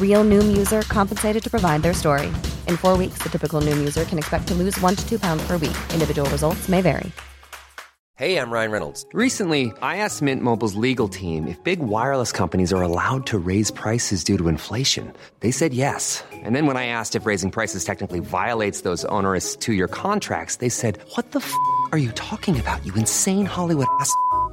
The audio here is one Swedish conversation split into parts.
Real Noom user compensated to provide their story. In four weeks, the typical Noom user can expect to lose one to two pounds per week. Individual results may vary. Hey, I'm Ryan Reynolds. Recently, I asked Mint Mobile's legal team if big wireless companies are allowed to raise prices due to inflation. They said yes. And then when I asked if raising prices technically violates those onerous two year contracts, they said, What the f are you talking about, you insane Hollywood ass?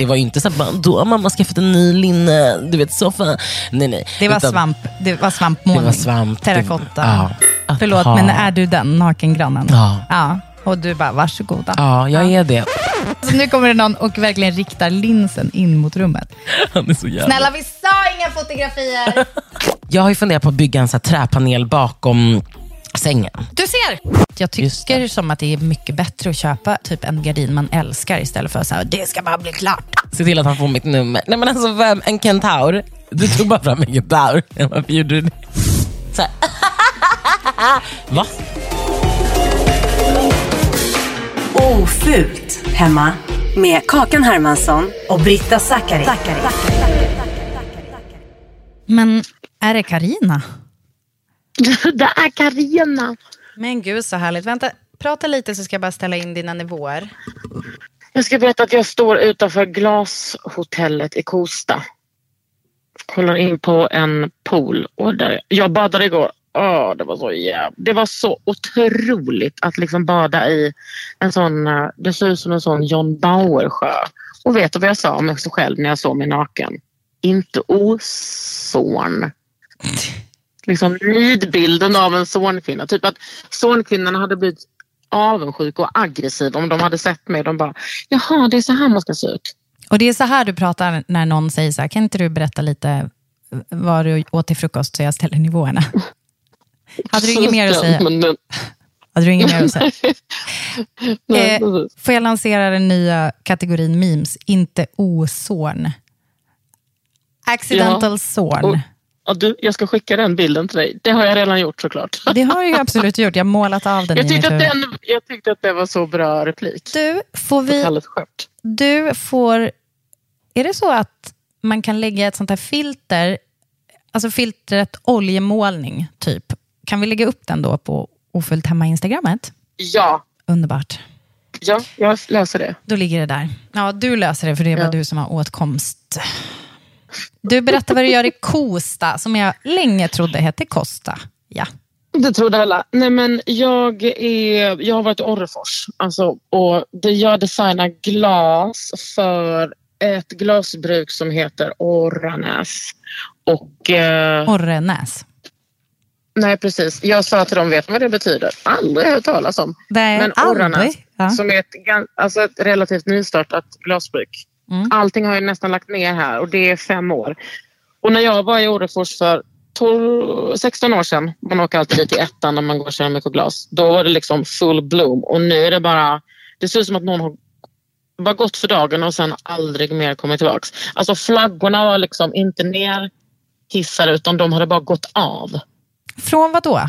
Det var ju inte så att bara, då har mamma skaffat en ny linne, du vet soffa. Nej, nej. Det var, Utan- svamp, det var svampmålning. Det var svamp. Terrakotta. Ja. Förlåt, ha- men är du den nakengrannen? Ja. ja. Och du bara, varsågoda. Ja, jag är det. Så nu kommer det någon och verkligen riktar linsen in mot rummet. Han är så jävla... Snälla, vi sa inga fotografier! Jag har ju funderat på att bygga en så träpanel bakom sängen. Du ser! Jag tycker som att det är mycket bättre att köpa typ en gardin man älskar istället för så här, det ska bara bli klart. Se till att han får mitt nummer. Nej men alltså vem? En kentaur? Du tog bara fram en kentaur. Varför gjorde du det? Så här. Va? Ofult hemma med Kakan Hermansson och Britta Zackari. Men är det Karina? Det är Carina. Men gud så härligt. Vänta, prata lite så ska jag bara ställa in dina nivåer. Jag ska berätta att jag står utanför glashotellet i Kosta. Kollar in på en pool. Och där, jag badade igår. Åh, det var så jävla... Det var så otroligt att liksom bada i en sån... eh, Det ser ut som en sån John Bauer-sjö. Och vet du vad jag sa om mig själv när jag såg mig naken? Inte oson. Liksom nidbilden av en sonkvinna. Typ att sonkvinnorna hade blivit avundsjuka och aggressiva om de hade sett mig. De bara, jaha det är så här man ska se ut. Och det är så här du pratar när någon säger så här, kan inte du berätta lite vad du åt till frukost så jag ställer nivåerna? Hade du inget mer att säga? Men, Hade du inget mer att säga? nej, Eh, får jag lansera den nya kategorin memes, inte osorn? Accidental Ja. sorn. Ja, du, jag ska skicka den bilden till dig. Det har jag redan gjort såklart. Det har jag absolut gjort, jag har målat av den Jag i tyckte, att huvud. den, jag tyckte att det var så bra replik. Du, får vi... Du får... Är det så att man kan lägga ett sånt här filter, alltså filtret oljemålning, typ. Kan vi lägga upp den då på Ofullt hemma Instagrammet? Ja, Underbart. ja, jag löser det. Då ligger det där. Ja, du löser det för det var Ja. du som har åtkomst. Du berättar vad du gör i Kosta, som jag länge trodde hette Kosta. Ja. Det trodde alla. Nej, men jag, är, jag har varit i Orrefors alltså, och det, jag designar glas för ett glasbruk som heter Orranäs. Och, eh, Orrenäs. nej, precis. Jag sa till dem, vet ni vad det betyder? Aldrig hört talas om. Nej, Men aldrig. Orranäs, Ja. som är ett, alltså ett relativt nystartat glasbruk. Mm. Allting har jag nästan lagt ner här och det är fem år. Och när jag var i Orrefors för 12, 16 år sedan, man åker alltid dit i ettan när man går keramikoglas, då var det liksom full bloom och nu är det bara, det ser ut som att någon har var gått för dagen och sen aldrig mer kommit tillbaks. Alltså flaggorna var liksom inte nerhissade utan de hade bara gått av. Från vad då?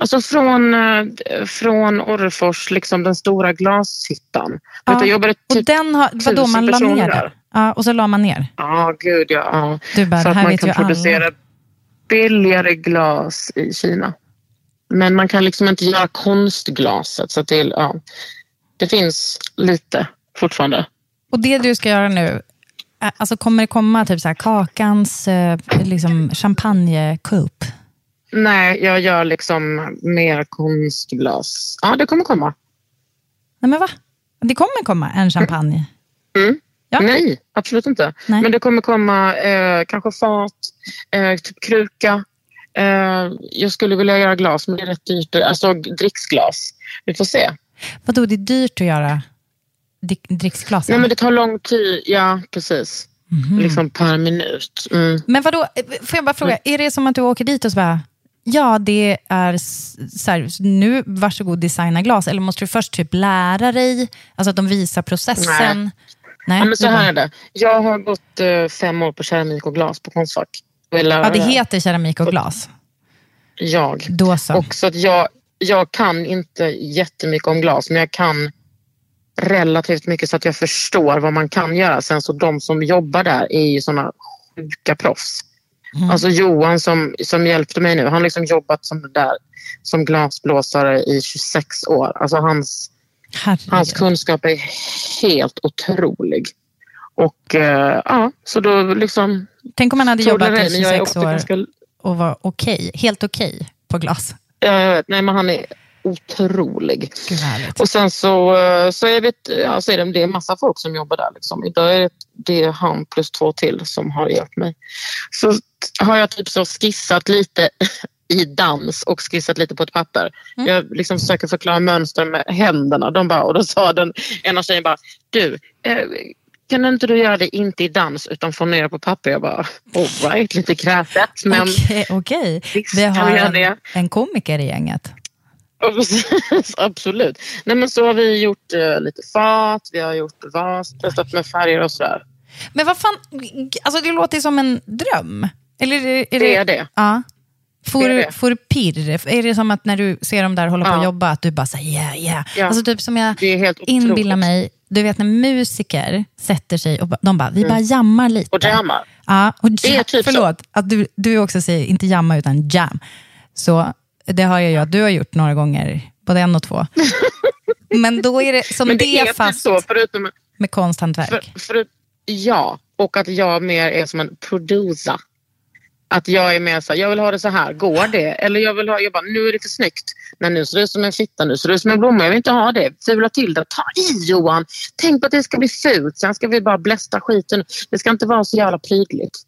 Alltså från, eh, från Orrefors, liksom den stora glashyttan. Ja, Jag jobbade Och typ, den har, vadå, man la ner där. Ja, och så la man ner. ja gud ja. ja. Du bara, Så att man kan producera alla. billigare glas i Kina. Men man kan liksom inte göra konstglaset. Så det, ja, det finns lite fortfarande. Och det du ska göra nu, alltså kommer det komma typ så här kakans eh, liksom champagnekupp? Nej, jag gör liksom mer konstglas. Ja, det kommer komma. Nej men va? Det kommer komma en champagne. Mm. Ja. Nej, absolut inte. Nej. Men det kommer komma eh, kanske fat, eh, typ kruka. Eh, jag skulle vilja göra glas, men det är rätt dyrt. Alltså dricksglas. Vi får se. Vadå, det är dyrt att göra drick- dricksglasen? Nej, men det tar lång tid. Ja, precis. Mhm. Liksom per minut. Mm. Men vadå, får jag bara fråga, är det som att du åker dit och så bara, ja det är så här, nu varsågod designa glas, eller måste du först typ lära dig, alltså att de visar processen? Nej. Ja, men så här är det. Jag har gått eh, fem år på keramik och glas på Konstfack. Ja, det det. heter keramik och glas. Jag. Då så. Och så att jag, jag kan inte jättemycket om glas, men jag kan relativt mycket så att jag förstår vad man kan göra. Sen så de som jobbar där är ju såna sjuka proffs. Mm. Alltså Johan som, som hjälpte mig nu, han har liksom jobbat som, där, som glasblåsare i 26 år. Alltså hans, hans kunskap är helt otrolig. Och eh, ja, så då liksom... Tänk om man hade jobbat i men jag är 26 också år ganska och var okej, helt okej på glas. Vet. Nej, men han är otrolig. Och sen så, eh, så är, det, ja, så är det, det är massa folk som jobbar där. Liksom. Idag är det, det är han plus två till som har hjälpt mig. Så har jag typ så skissat lite i dans och skissat lite på ett papper. Mm. Jag liksom försöker förklara mönster med händerna. De bara, och då sa den ena tjejen bara, du, eh, kan inte du göra det inte i dans utan få ner på papper? Jag bara, all right, lite kräset. Men Okej, okej. visst Vi har en, en komiker i gänget. Precis. Absolut. Nej, men så har vi gjort eh, lite fat, vi har gjort vas, testat med färger och sådär. Men vad fan, alltså det låter som en dröm. Eller är det, är Det är det. Ja. Får, Det det. får du pirr? Är det som att när du ser dem där hålla på Ja. att jobba, att du bara säger yeah, yeah. Ja. Alltså typ som jag Det inbillar mig, du vet när musiker sätter sig och de bara, vi bara jammar lite. Mm. Och jammar. Ja, och Det är typ så. förlåt, att du, du också säger inte jamma utan jam. Så det har jag ju att du har gjort några gånger, både en och två. Men då är det som Men det, det, är typ fast så, förutom... med konsthantverk. För, för, ja, och att jag mer är som en producer. Att jag är mer så här, jag vill ha det så här, går det? Eller jag vill ha, jag bara, nu är det för snyggt. Nej, nu ser det ut som en fitta, nu ser det ut som en blomma. Jag vill inte ha det. Fula till det. Ta i Johan! Tänk på att det ska bli fult. Sen ska vi bara blästa skiten. Det ska inte vara så jävla prydligt.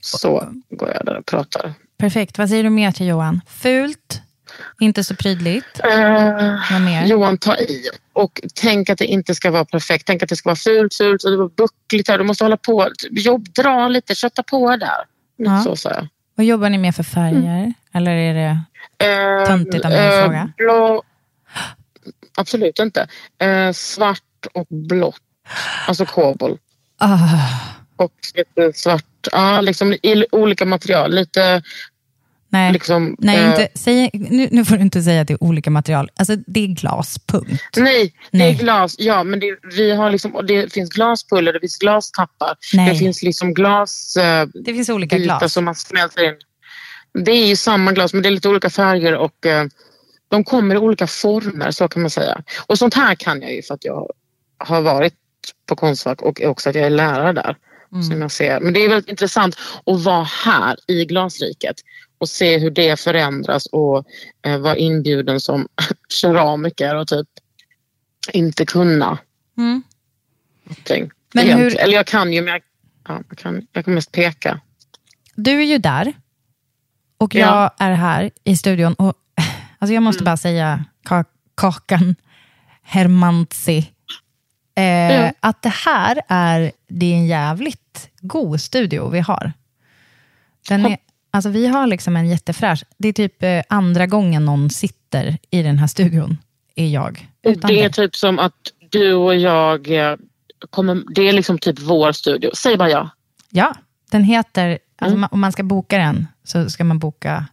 Så går jag där och pratar. Perfekt. Vad säger du mer till Johan? Fult, inte så prydligt. Mer? Johan, ta i. Och tänk att det inte ska vara perfekt. Tänk att det ska vara fult, fult och det var buckligt här. Du måste hålla på. Jobb, dra lite, kötta på där. Ja. Så sa jag. Vad jobbar ni med för färger? Eller är det... Eh, Töntigt av mig att fråga. Blå... Absolut inte. Eh, svart och blått. Alltså kobolt. Ah, Och lite svart. Ja, liksom i olika material. Lite nej, liksom... nej inte, säg, nu, nu får du inte säga att det är olika material. Alltså, det är glas, punkt. Nej, det Nej. är glas. Ja, men det, vi har liksom, det finns glaspuller, det finns glastappar. Nej. Det finns liksom glas... Eh, Det finns olika glas. som man smälter in. Det är ju samma glas, men det är lite olika färger och eh, de kommer i olika former, så kan man säga. Och sånt här kan jag ju för att jag har varit på Konstfack och också att jag är lärare där. Mm. Som jag ser. Men det är väldigt intressant att vara här i glasriket och se hur det förändras och eh, vara inbjuden som keramiker och typ inte kunna Mm. någonting. Men hur- Eller jag kan ju, men jag, ja, jag, kan, jag kan mest peka. Du är ju där och Ja. jag är här i studion. Och, alltså jag måste bara säga, ka- Kakan Hermantzi, eh, Ja. att det här är, det är en jävligt god studio vi har. Den är, alltså vi har liksom en jättefräsch, det är typ eh, andra gången någon sitter i den här studion, är jag. Utan det är dig. typ som att du och jag eh, kommer, det är liksom typ vår studio. Säg bara ja. Ja, den heter, alltså Mm. om man ska boka den så ska man boka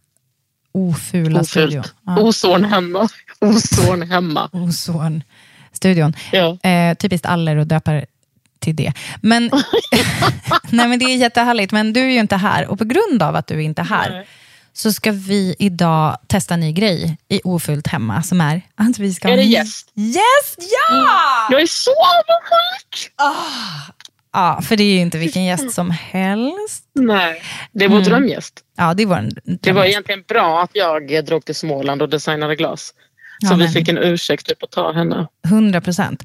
Ofula studio. Ofult. Ja. Osorn hemma. Osorn hemma. Ozon-studion. Ja. Eh, typiskt Aller att döpa till det. Men, nej, men det är jättehärligt, men du är ju inte här. Och på grund av att du inte är här Nej. så ska vi idag testa en ny grej i Ofullt hemma som är att vi ska Är det gäst? Yes, ja! Jag är så avundsjuk! Ja, för det är ju inte vilken gäst som helst. Nej, det är vår drömgäst. Ja, det var en Det var egentligen bra att jag drog till Småland och designade glas. Så Ja, vi men- fick en ursäkt typ att ta henne. 100 procent.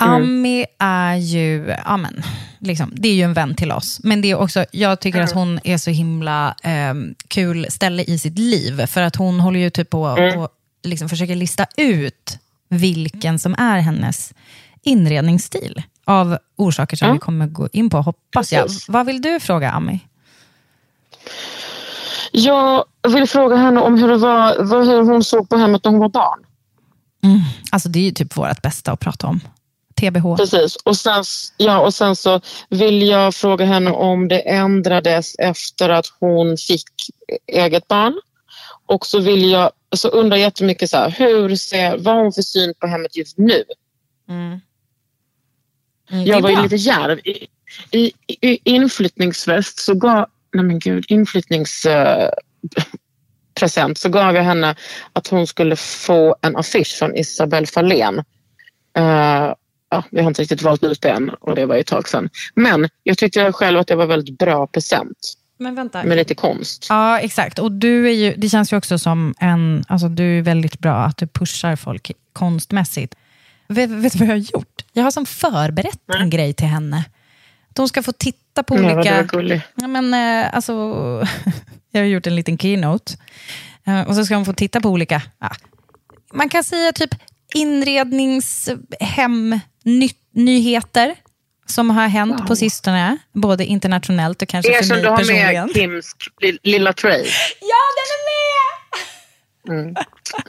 Mm. Ami är ju, ja men, liksom, det är ju en vän till oss. Men det är också, jag tycker att hon är så himla ehm, kul ställe i sitt liv. För att hon håller ju typ på Mm. och liksom försöker lista ut vilken som är hennes inredningsstil. Av orsaker som vi kommer gå in på, hoppas jag. Precis. Vad vill du fråga Ami? Jag vill fråga henne om hur, det var, hur hon såg på hemmet när hon var barn. Alltså det är ju typ vårt bästa att prata om. TBH. Precis. Och sen, ja, och sen så vill jag fråga henne om det ändrades efter att hon fick eget barn. Och så vill jag, så undrar jag jättemycket så här, hur ser, vad har hon för syn på hemmet just nu? Mm, är Jag var ju lite djärv. I, i, i inflyttningsfest så gav, nej men gud, inflyttningspresent så gav jag henne att hon skulle få en affisch från Isabelle Fahlén. Eh, ja, vi har inte riktigt valt ut det än och det var ju ett tag sedan. Men jag tyckte själv att det var väldigt bra present Men vänta. med lite konst. Ja, exakt. Och du är ju, det känns ju också som en... Alltså du är väldigt bra att du pushar folk konstmässigt. Vet, vet du vad jag har gjort? Jag har som förberett en grej till henne. Hon ska få titta på Nej, vad olika... var. Ja, men, eh, alltså, jag har gjort en liten keynote. Eh, och så ska hon få titta på olika... Ja, man kan säga typ inredningshemnyheter som har hänt på sistone. Både internationellt och kanske Det är för som mig du har personligen. med Kims li- lilla tray. Ja, den är med!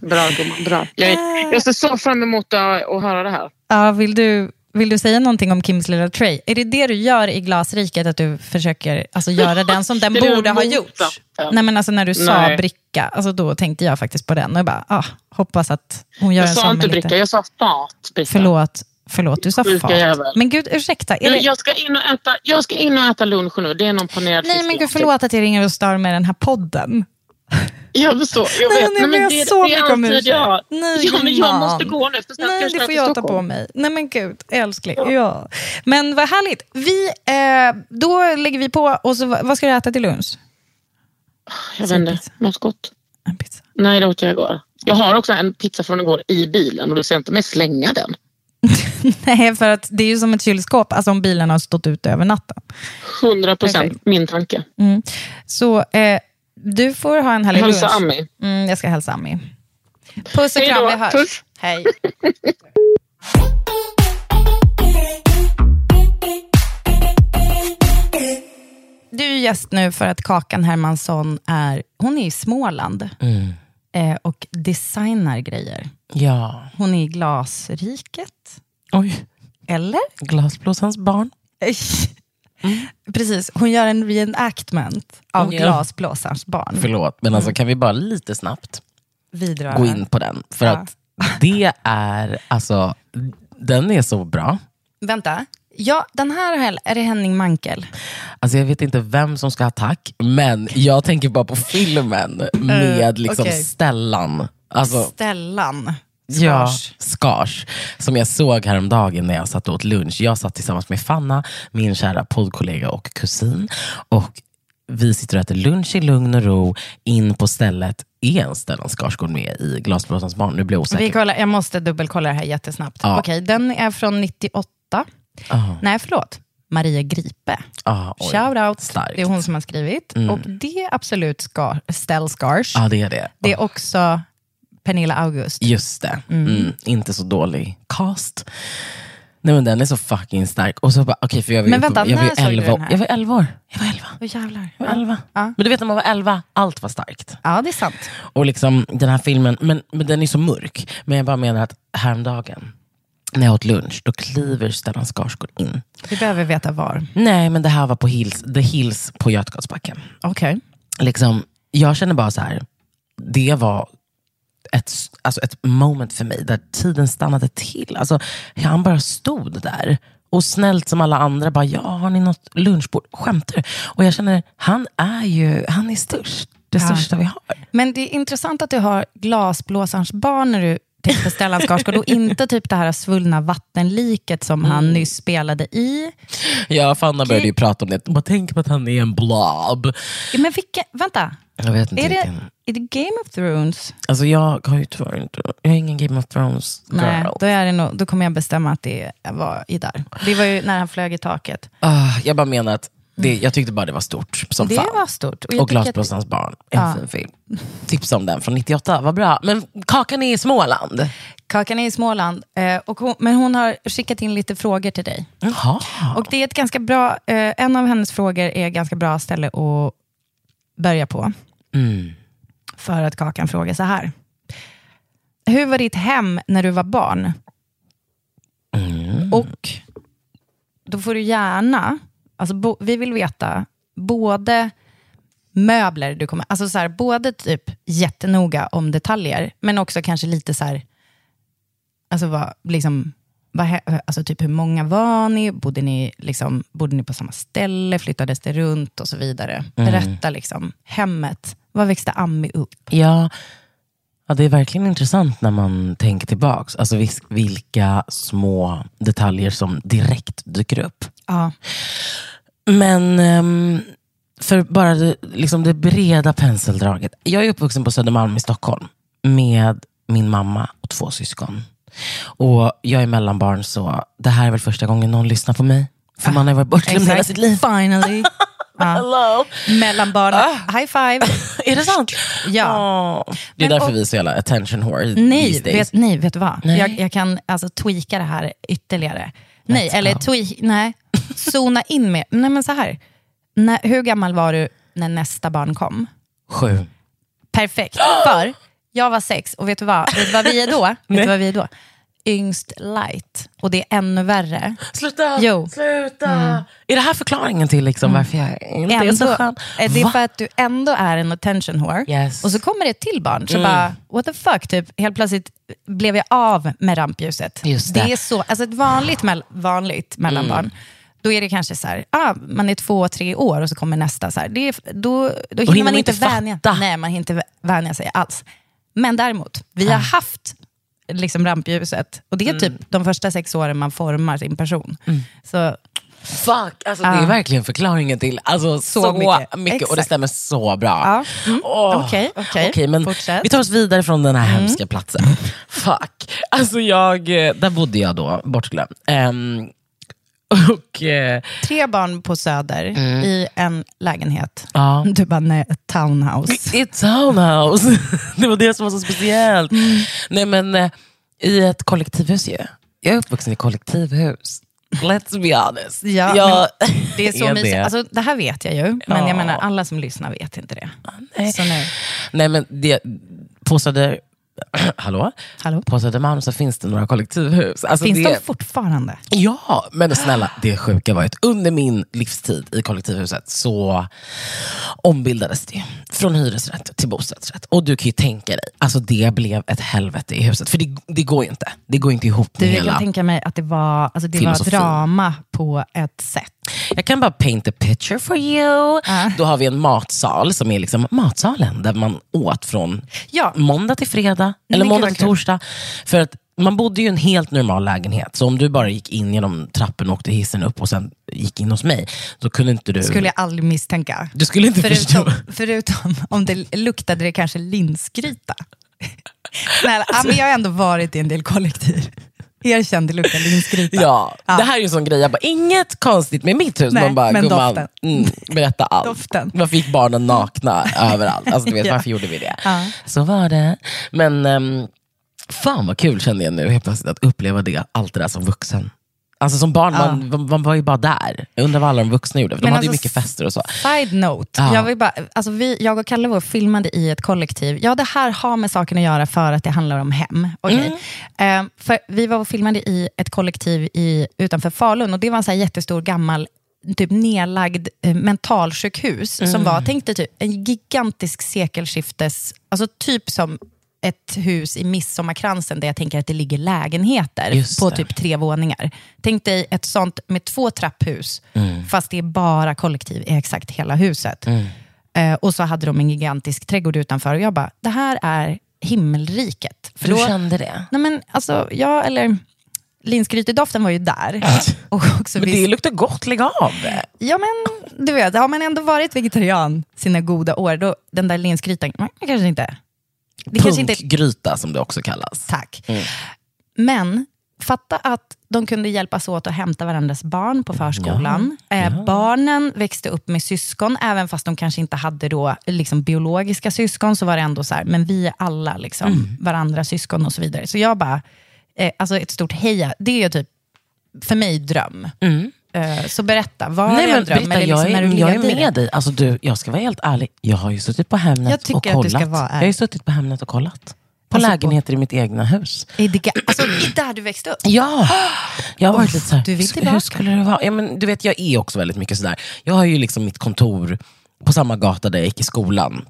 Bra gumman, bra. Jag, jag ser så fram emot att, att höra det här. Ja, vill, du, vill du säga någonting om Kims lilla tray? Är det det du gör i Glasriket, att du försöker alltså, göra den som den Det borde ha gjort? Nej, men alltså, när du sa Nej. bricka, alltså, då tänkte jag faktiskt på den. Och jag bara, ah, hoppas att hon gör Jag en sa sån inte med bricka, lite... jag sa fat bricka. Förlåt, förlåt, du sa fat. Men gud, ursäkta. Är det... jag, ska in och äta, jag ska in och äta lunch nu. Det är någon panerad Nej, men gud, förlåt att jag ringer och stör med den här podden. Jag förstår, jag Nej, vet. nej, men jag det, så det mycket om ursäkt. jag. Nej, ja, men jag måste gå nu. För Nej, det får jag ta på mig. Nej men gud, älskling. Ja. Men vad härligt. Vi, eh, då lägger vi på och så, vad ska du äta till lunch? Jag vet inte, något gott. En pizza. Nej, det åt jag igår. Jag har också en pizza från igår i bilen och du ser inte mig slänga den. Nej, för att det är ju som ett kylskåp, alltså om bilen har stått ute över natten. 100 procent min tanke. Mm. Så eh, du får ha en härlig Hälsa lunch. Ami. Mm, jag ska hälsa Ami. Puss och Hej kram, då. vi hörs. Puss. Hej. Du är gäst nu för att Kakan Hermansson är, hon är i Småland Mm. Eh, och designar grejer. Ja. Hon är i Glasriket, Oj, eller? glasblåsans barn. Precis, hon gör en reenactment av gör- Glasblåsarens barn. Förlåt, men alltså, kan vi bara lite snabbt Vidröra. gå in på den? För Ja. att det är, alltså, den är så bra. Vänta, ja, den här är- det Henning Mankel. Alltså jag vet inte vem som ska ha tack, men jag tänker bara på filmen med liksom okej. Stellan. Alltså, Stellan Ja, Skars. Skars. Som jag såg häromdagen när jag satt och åt lunch. Jag satt tillsammans med Fanna, min kära poddkollega och kusin. Och vi sitter och äter lunch i lugn och ro. In på stället är en Stellan Skarsgård med i Glasblåsarens barn. Nu blir jag osäker. Vi kollar, jag måste dubbelkolla det här jättesnabbt. Ja. Okej, den är från 98. Ah, Nej, förlåt. Maria Gripe. ah, oj. Shout out. Starkt. Det är hon som har skrivit. Mm. Och det är absolut Skar, Stell Skars. Ja, det är det. Det är också Pernilla August. Just det. Mm. Inte så dålig cast. Nej men den är så fucking stark. Och så bara, okay, för jag var Men vänta, jag var ju när såg du 11 den här? Jag var 11 år. Jag var 11. Åh jävlar. Jag var 11. Ja. Men du vet när man var 11, allt var starkt. ja, det är sant. Och liksom den här filmen, men, men den är så mörk. Men jag bara menar att häromdagen, när jag åt lunch, då kliver Stellan Skarsgård in. Vi behöver veta var. Nej, men det här var på Hills, The Hills på Götgatsbacken. Okej. Liksom, jag känner bara så här, det var ett, alltså ett moment för mig där tiden stannade till. Alltså, han bara stod där och snällt som alla andra. Bara, ja, har ni något lunchbord? Skämtar? Och jag känner, han är ju han är störst. Det Ja. största vi har. Men det är intressant att du har glasblåsarens barn när du tänker på Stellan Skarsgård och inte typ det här svullna vattenliket som Mm. han nyss spelade i. Ja, Fanna började ju prata om det. Bara tänk på att han är en blob. Men vilka, vänta, Jag vet inte är det, är det Game of Thrones? Alltså jag har ju tyvärr inte, jag är ingen Game of Thrones girl. Nej, då, är det nog, då kommer jag bestämma att det var i där. Det var ju när han flög i taket. Ah, jag bara menar att det, jag tyckte bara det var stort som det fan. var stort. Och Och, tycker att- barn, en Ja. fin film. Tips om den från 98, vad bra. Men Kakan är i Småland. Kakan är i Småland, eh, och hon, men hon har skickat in lite frågor till dig. Jaha. Och det är ett ganska bra, eh, en av hennes frågor är ett ganska bra ställe att börja på. Mm. För att Kakan frågar så här. Hur var ditt hem när du var barn? Mm. Och då får du gärna, alltså bo, vi vill veta, både möbler du kommer, alltså så här, både typ jättenoga om detaljer, men också kanske lite så här, alltså vad, liksom, vad, alltså typ hur många var ni? Bodde ni, liksom, bodde ni på samma ställe? Flyttades det runt? Och så vidare. Berätta liksom, hemmet. Var växte Ami upp? Ja, ja, det är verkligen intressant när man tänker tillbaks. Alltså vilka små detaljer som direkt dyker upp. Ja. Men ehm, för bara det, liksom det breda penseldraget. Jag är uppvuxen på Södermalm i Stockholm med min mamma och två syskon. Och jag är mellanbarn så det här är väl första gången någon lyssnar på mig. För man har varit bortglömd hela sitt liv. Finally. Hello. Mellanbarn. High five. Är det sant? Ja. Åh. Det är Men- därför och- vi är så jävla attention whore Nej, vet, nej, vet du vad? Nej. Jag, jag kan alltså tweaka det här ytterligare. Nej, eller go. tweak, nej. Zona in med, nej men så här. När, hur gammal var du när nästa barn kom? Sju. Perfekt, för jag var sex och vet du vad, vet du vad vi är då? Vet du vad vi är då? Yngst light. Och det är ännu värre. Sluta! Jo. Mm. Sluta! Är det här förklaringen till liksom varför jag inte är så Ändå, skön? eh, det är för att du ändå är en attention whore. Yes. Och så kommer det ett till barn. Så Mm. bara, what the fuck, typ, helt plötsligt blev jag av med rampljuset. Just det. är så, alltså ett vanligt, mell, vanligt mellanbarn, Mm. då är det kanske så här, ah, man är två, tre år och så kommer nästa. Så här. Det är, då då hinner man man inte vänja, nej, man hinner inte vänja sig alls. Men däremot, vi Ah. har haft liksom rampljuset. Och det är typ Mm. de första sex åren man formar sin person. Så Fuck, alltså, det Ja. är verkligen förklaringen till alltså, så, Så mycket. mycket. och det stämmer så bra. Ja. Mm. Åh. Okej, okej. men Fortsätt. Mm. vi tar oss vidare från den här hemska platsen. Fuck. Alltså jag, eh, där bodde jag då, bortglömd. Ehm, och, eh, tre barn på Söder i en lägenhet. ja. Du bara, nej, ett townhouse. I ett townhouse. Det var det som var så speciellt. Mm. Nej men eh, i ett kollektivhus ju. Jag är uppvuxen i kollektivhus. Let's be honest. Ja, jag Det är så är mysigt. det. Alltså, det här vet jag ju, men Ja. jag menar alla som lyssnar vet inte det. nej. Så nu, Nej men det, på Söder... Hallå? hallå? På Södermalm så finns det några kollektivhus. Alltså Finns det, de fortfarande? Ja, men snälla, det sjuka var att under min livstid i kollektivhuset så ombildades det från hyresrätt till bostadsrätt. Och du kan ju tänka dig, alltså det blev ett helvete i huset. För det, det går ju inte. Det går inte ihop Du, med jag kan hela... tänka mig att det var, alltså, det var drama på ett sätt. Jag kan bara paint a picture for you. Ja. Då har vi en matsal som är liksom matsalen där man åt från Ja. måndag till fredag, eller måndag till torsdag. För att man bodde ju i en helt normal lägenhet, så om du bara gick in genom trappen och åkte hissen upp och sen gick in hos mig, så kunde inte du... skulle jag aldrig misstänka. Du skulle inte förstå. Förutom, förutom om det luktade det kanske linsgryta. Snälla, men jag har ändå varit i en del kollektiv. Erkänn, det luktar linsgryta. Ja, Ja. det här är ju en sån grej, jag bara, inget konstigt med mitt hus. Nej, Man bara, men gumman, doften. mm, berätta allt. Doften. Varför gick barnen nakna överallt? Alltså, du vet, Ja. Varför gjorde vi det? Ja. Så var det. Men um, fan vad kul kände jag nu helt plötsligt att uppleva det, allt det där som vuxen. Alltså som barn, Ja. man, man var ju bara där. Jag undrar vad alla de vuxna gjorde, för de Men hade ju alltså, mycket fester och så. Side note, Ja. jag, vill bara, alltså vi, jag och Kalle var filmade i ett kollektiv. Ja, det här har med saken att göra för att det handlar om hem. Okej. Mm. Eh, för vi var och filmade i ett kollektiv i, utanför Falun och det var en så jättestor gammal typ nedlagd eh, mentalsjukhus Mm. som var, tänk dig typ en gigantisk sekelskiftes, alltså typ som ett hus i Midsommarkransen där jag tänker att det ligger lägenheter Just på det. typ tre våningar. Tänk dig ett sånt med två trapphus, Mm. fast det är bara kollektiv i exakt hela huset. Eh, och så hade de en gigantisk trädgård utanför och jag bara, det här är himmelriket. För Du då- kände det? Nej men alltså, jag eller linsgrytedoften var ju där. Och också Men visst- det luktar gott, lägg av. Ja men du vet, har man ändå varit vegetarian sina goda år, då den där linsgrytan, man kanske inte... Det kanske inte Punkgryta som det också kallas. Tack. Men fatta att de kunde hjälpas åt att hämta varandras barn på förskolan. Eh, Barnen växte upp med syskon, även fast de kanske inte hade då, liksom, biologiska syskon, så var det ändå så här, men vi är alla liksom, varandras syskon och så vidare. Så jag bara, eh, alltså ett stort heja, det är typ för mig dröm. Eh, så berätta, var Nej, men en dröm? Britta, jag, liksom är, jag är i med dig. Alltså, du, jag ska vara helt ärlig. Jag har ju suttit på Hemnet och kollat. jag har ju suttit på Hemnet och kollat. På Alltså, på- lägenheter i mitt egna hus. Är det, alltså, i där du växte upp? Ja, jag har varit lite såhär, du vill "Sk- tillbaka." hur skulle det vara? Ja, men, du vet, jag är också väldigt mycket sådär. Jag har ju liksom mitt kontor på samma gata där jag gick i skolan.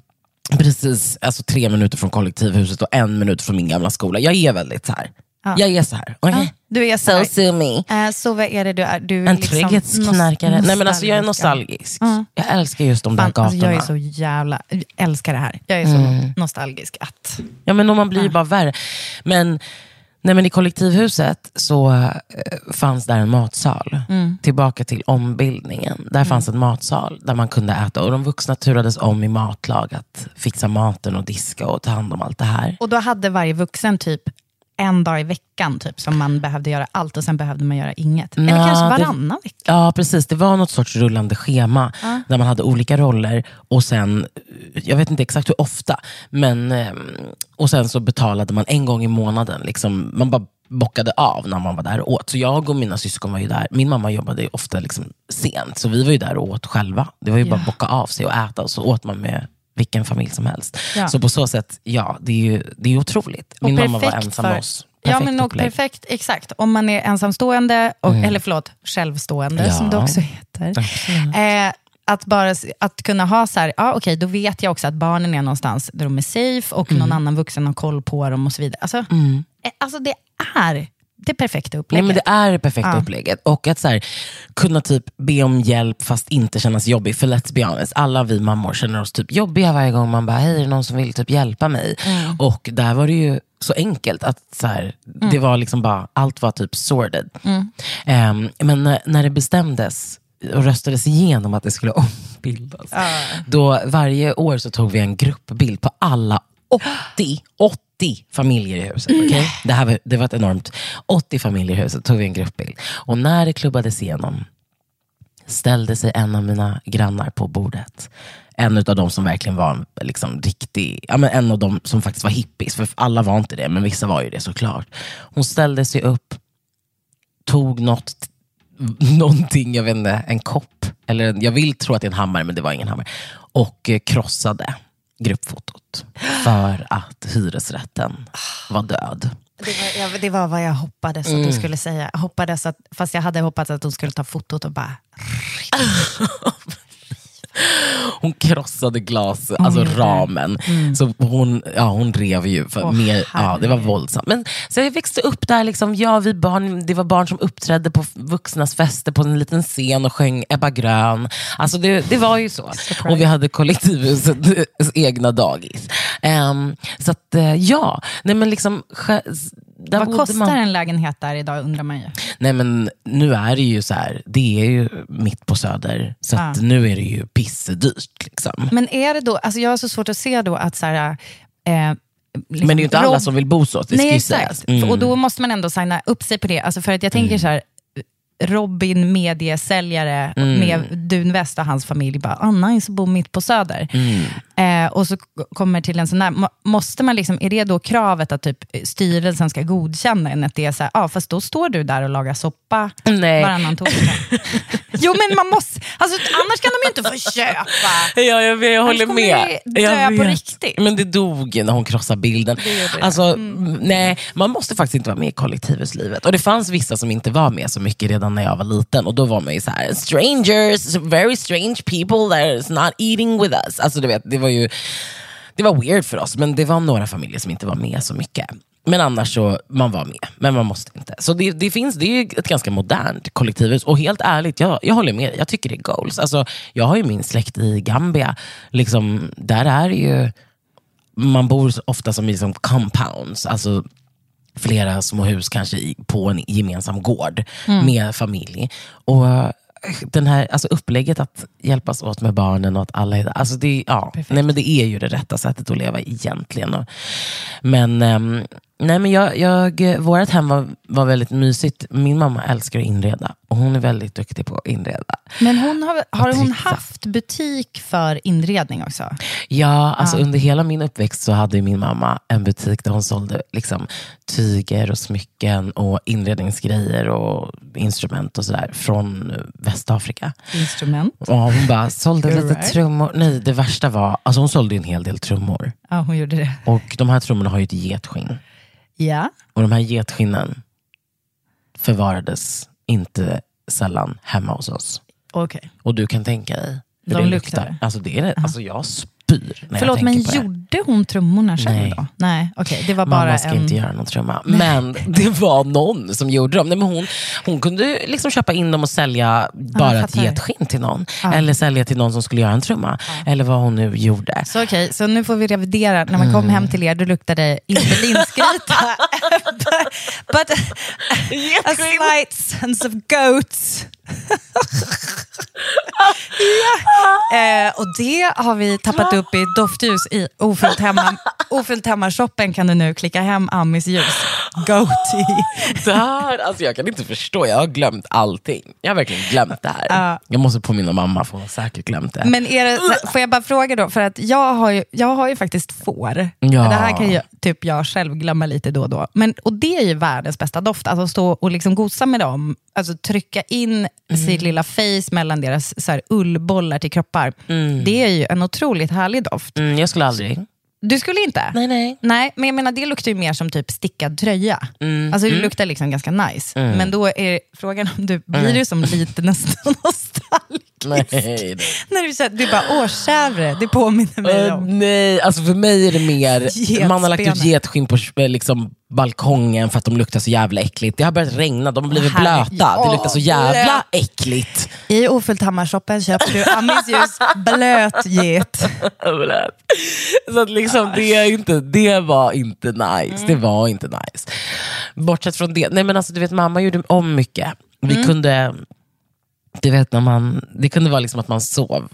Precis alltså, tre minuter från kollektivhuset och en minut från min gamla skola. Jag är väldigt så här. Ja. Jag är så här. okej? Ja, du är så So här. sue me. Eh, så vad är det du är? Du är En liksom trygghetsknarkare. Nej, men alltså, jag är nostalgisk. Mm. Jag älskar just de där Fan, gatorna. Mm. alltså, jag är så jävla, jag älskar det här. Jag är så nostalgisk att... Ja, men man blir ju bara värre. Men, nej, men i kollektivhuset så eh, fanns där en matsal. Mm. Tillbaka till ombildningen. Där fanns en matsal där man kunde äta. Och de vuxna turades om i matlag att fixa maten och diska och ta hand om allt det här. Och då hade varje vuxen typ en dag i veckan typ, som man behövde göra allt och sen behövde man göra inget. Eller Nja, kanske varannan vecka. Ja, precis. Det var något sorts rullande schema där man hade olika roller och sen, jag vet inte exakt hur ofta, men ehm, och sen så betalade man en gång i månaden. Liksom, man bara bockade av när man var där och åt. Så jag och mina syskon var ju där. Min mamma jobbade ofta liksom sent, så vi var ju där och åt själva. Det var ju bara Ja. att bocka av sig och äta och så åt man med vilken familj som helst. Ja. Så på så sätt, ja, det är ju det är otroligt. Min mamma var ensam för- med oss. Ja, Perfekt men och perfekt, exakt. Om man är ensamstående, och, eller förlåt, självstående Ja. som det också heter. Eh, att, bara, att kunna ha så här, ja, okej, då vet jag också att barnen är någonstans där de är safe och Mm. någon annan vuxen har koll på dem och så vidare. Alltså, eh, alltså det är det perfekta Nej, upplägget. men det är det perfekta Ja. upplägget. Och att så här, kunna typ be om hjälp fast inte kännas jobbig. För let's be honest, alla vi mammor känner oss typ jobbiga varje gång man bara, hej är det någon som vill typ hjälpa mig? Mm. Och där var det ju så enkelt att så här, Mm. det var liksom bara, allt var typ sorted. Ehm, men när, när det bestämdes och röstades igenom att det skulle ombildas, då varje år så tog vi en gruppbild på alla 80, 80 familjer i huset. okej? Det, här var, det var ett enormt, 80 familjer i huset tog vi en gruppbild. Och när det klubbades igenom ställde sig en av mina grannar på bordet. En av de som verkligen var liksom, riktig, ja, men en av de som faktiskt var hippies, för alla var inte det, men vissa var ju det såklart. Hon ställde sig upp, tog något, någonting, jag vet inte, en kopp, eller jag vill tro att det är en hammare, men det var ingen hammare, och eh, krossade gruppfotot för att hyresrätten var död. Det var, jag, det var vad jag hoppades att Mm. du skulle säga. Hoppades att, fast jag hade hoppats att de skulle ta fotot och bara... Hon krossade glas, alltså ramen. Så hon, ja, hon rev ju. För Åh, mer, ja, det var våldsamt. Men, så jag växte upp där, liksom, ja, vi barn, det var barn som uppträdde på vuxnas fester på en liten scen och sjöng Ebba Grön. Alltså det, det var ju så. Och vi hade kollektivhusets egna dagis. Ehm, så att, eh, ja, nej men liksom... Där Vad kostar man. en lägenhet där idag undrar man ju. Nej men nu är det ju så här, det är ju mitt på Söder, så Ja. nu är det ju pissedyrt. Liksom. Men är det då, alltså jag har så svårt att se då att så här, eh, liksom Men det är ju inte alla som vill bo så, det Nej exakt. Mm. och då måste man ändå signa upp sig på det. Alltså för att jag tänker så här, Robin, mediesäljare Mm. med dunväst och hans familj bara, ah, nice att bo mitt på Söder. Eh, och så kommer till en sån där, må- måste man liksom, är det då kravet att typ styrelsen ska godkänna en? Att det är så här, ah, fast då står du där och lagar soppa Nej. varannan torsdag. jo men man måste, alltså, annars kan de ju inte få köpa. Ja, jag, jag håller kommer med. dö Jag på vet. riktigt. Men det dog när hon krossade bilden. Det det. Alltså, mm, nej, man måste faktiskt inte vara med i kollektivhuslivet. Och det fanns vissa som inte var med så mycket redan när jag var liten. Och då var man ju så här, strangers, very strange people that is not eating with us. Alltså du vet, det var ju det var weird för oss, men det var några familjer som inte var med så mycket. Men annars så, man var med, men man måste inte. Så det, det finns, det är ett ganska modernt kollektivhus. Och helt ärligt, jag, jag håller med. Jag tycker det är goals. Alltså, jag har ju min släkt i Gambia. Liksom, där är ju, man bor ofta som i liksom compounds. Alltså, flera små hus kanske i, på en gemensam gård med familj. Och den här, alltså upplägget att hjälpas åt med barnen och att alla är alltså det, ja, nej, men det är ju det rätta sättet att leva egentligen. Men ehm, nej, men jag, jag, vårt hem var, var väldigt mysigt. Min mamma älskar att inreda och hon är väldigt duktig på att inreda. Men hon har, har hon haft butik för inredning också? Ja, alltså under hela min uppväxt så hade min mamma en butik där hon sålde liksom, tyger och smycken och inredningsgrejer och instrument och sådär från eh, Västafrika. Instrument? Och hon bara sålde lite trummor. Nej, det värsta var, alltså hon sålde en hel del trummor. Ja, hon gjorde det. Och de här trummorna har ju ett getskinn. Ja. Och de här getskinnen förvarades inte sällan hemma hos oss. Okej. Och du kan tänka dig hur De det luktar. luktar. Alltså, det är, det- alltså jag spyr när Förlåt, jag men tänker på det. Gjorde hon trummorna själv Nej. då? Nej, okej. Det var bara Mamma ska en... inte göra någon trumma. Men det var någon som gjorde dem. Nej, men hon, hon kunde liksom köpa in dem och sälja bara ett fattar. getskinn till någon. Ja. Eller sälja till någon som skulle göra en trumma. Eller vad hon nu gjorde. Så okej, så nu får vi revidera. När man kom Mm. hem till er, då luktade det inte linsgryta. but, but a slight sense of goats. ja. eh, och det har vi tappat upp i ett doftljus i Ofyllt hemma. Ofyllt hemma-shoppen kan du nu klicka hem Amis ljus. Goatee. Där, alltså jag kan inte förstå, jag har glömt allting. Jag har verkligen glömt det här. Ja. Jag måste påminna mamma, för hon har säkert glömt det. Men är det, får jag bara fråga då, för att jag har ju, jag har ju faktiskt får. Ja. Det här kan ju typ jag själv glömma lite då och då. Men, och det är ju världens bästa doft, alltså att stå och liksom gosa med dem, alltså trycka in sitt lilla face mellan deras så här, ullbollar till kroppar. Det är ju en otroligt härlig doft. Mm, jag skulle aldrig. Du skulle inte? Nej, nej. Nej, men jag menar det luktar ju mer som typ stickad tröja. Alltså det luktar liksom ganska nice. Men då är frågan om du blir du som lite nästan nostalgisk. Nej, nej. När du, säger- du bara, åh chèvre, det påminner mig Äh, om. nej, alltså för mig är det mer, man har lagt ut getskinn på eh, liksom, balkongen för att de luktar så jävla äckligt. Det har börjat regna, de har blivit Åh, herregud. blöta. Det luktar så jävla Åh, äckligt. I Ofyllt Hammarshoppen köper du Amis ljus blötget. så att liksom, det, är inte, det var inte nice. Det var inte nice. Bortsett från det, nej men alltså, du vet mamma gjorde om mycket. Vi kunde, du vet när man, det kunde vara liksom att man sov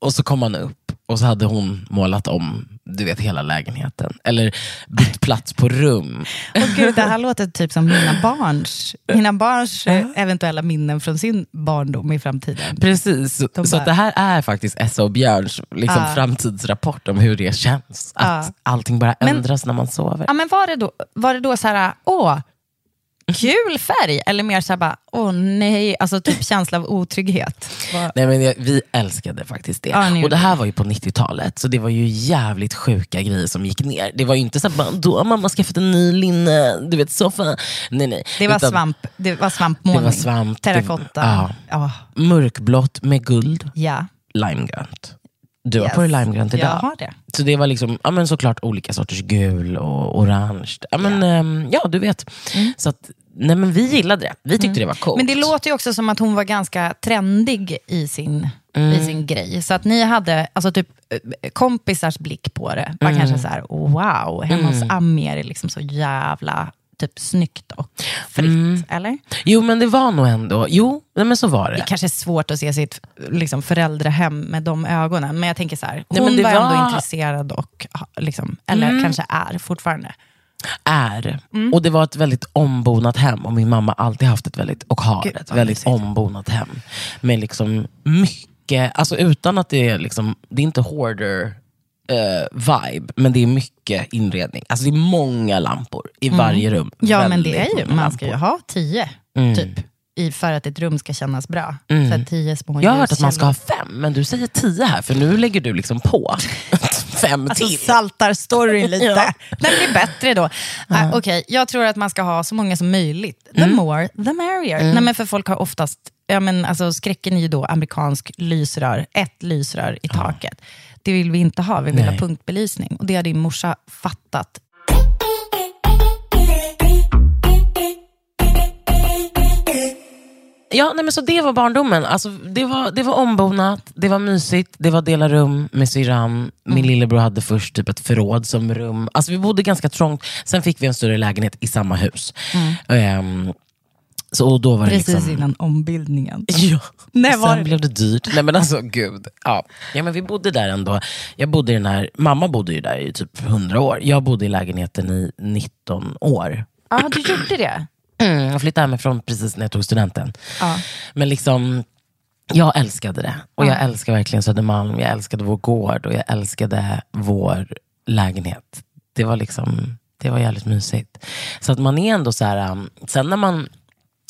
och så kom man upp och så hade hon målat om du vet, hela lägenheten. Eller bytt plats på rum. Och gud, det här låter typ som mina barns, mina barns eventuella minnen från sin barndom i framtiden. Precis, så, De så bara- det här är faktiskt Essa och Björns liksom, Ja. framtidsrapport om hur det känns. Att Ja. allting bara Men- ändras när man sover. Ja, men var, det då, var det då så här, åh, kul färg? Eller mer så här, bara, åh nej, alltså typ känsla av otrygghet? Nej, men jag, vi älskade faktiskt det. Ja, och det här var ju på 90-talet, så det var ju jävligt sjuka grejer som gick ner. Det var ju inte så att bara, då har mamma skaffat en ny linne, du vet soffa. Nej, nej. Det var, Utan svamp, det var svampmålning, Det var svamp, terrakotta. ja. Ja. Mörkblått med guld, ja. limegrönt. Du har Yes. på dig limegrönt idag. Jag har det. Så det var liksom, ja, men såklart olika sorters gul och orange. Ja, men, ehm, ja du vet. Så att, nej, men vi gillade det. Vi tyckte det var coolt. Mm. Men det låter ju också som att hon var ganska trendig i sin, i sin grej. Så att ni hade alltså typ eh, kompisars blick på det. Var kanske så här, wow, hemma hos Ami är det liksom så jävla typ snyggt och fritt. Eller? Jo men det var nog ändå, jo nej, men så var det. Det kanske är svårt att se sitt liksom, föräldrahem med de ögonen. Men jag tänker så här, Nej, hon men det var, ändå var- intresserad och, liksom, eller kanske är fortfarande. Är. Mm. Och det var ett väldigt ombonat hem och min mamma har alltid haft ett väldigt, och har Gud, ett väldigt ombonat hem. Med liksom mycket, alltså utan att det är liksom, det är inte hoarder eh, vibe, men det är mycket inredning. Alltså det är många lampor i varje rum. Mm. Ja, men det är ju, man ska ju ha tio, Mm. typ. I, för att ett rum ska kännas bra. Så att tio små Jag har hört att man ska ha fem, men du säger tio här, för nu lägger du liksom på fem Alltså till. saltar storyn lite. Ja. Den blir bättre då. Ah, Okej, jag tror att man ska ha så många som möjligt. The Mm. more, the merrier. Nej, men för folk har oftast, ja, men, alltså, skräcken är ju då amerikansk lysrör, ett lysrör i taket. Det vill vi inte ha, vi vill Nej. ha punktbelysning. Och det har din morsa fattat. Ja, nej, men så det var barndomen. Alltså, det, var, det var ombonat, det var mysigt, det var dela rum med syrran. Min lillebror hade först typ ett förråd som rum. Alltså, vi bodde ganska trångt. Sen fick vi en större lägenhet i samma hus. Ehm, så och då var det Precis liksom... innan ombildningen. Ja, Nej, sen var det- blev det dyrt. Nej men alltså gud. Ja. ja men vi bodde där ändå. Jag bodde i den här, mamma bodde ju där i typ 100 år. Jag bodde i lägenheten i 19 år. Ja, du gjorde det? Mm, jag flyttade hemifrån precis när jag tog studenten. Ja. Men liksom, jag älskade det. Och jag älskar verkligen Södermalm, jag älskade vår gård och jag älskade vår lägenhet. Det var liksom, det var jävligt mysigt. Så att man är ändå så här, um, sen när man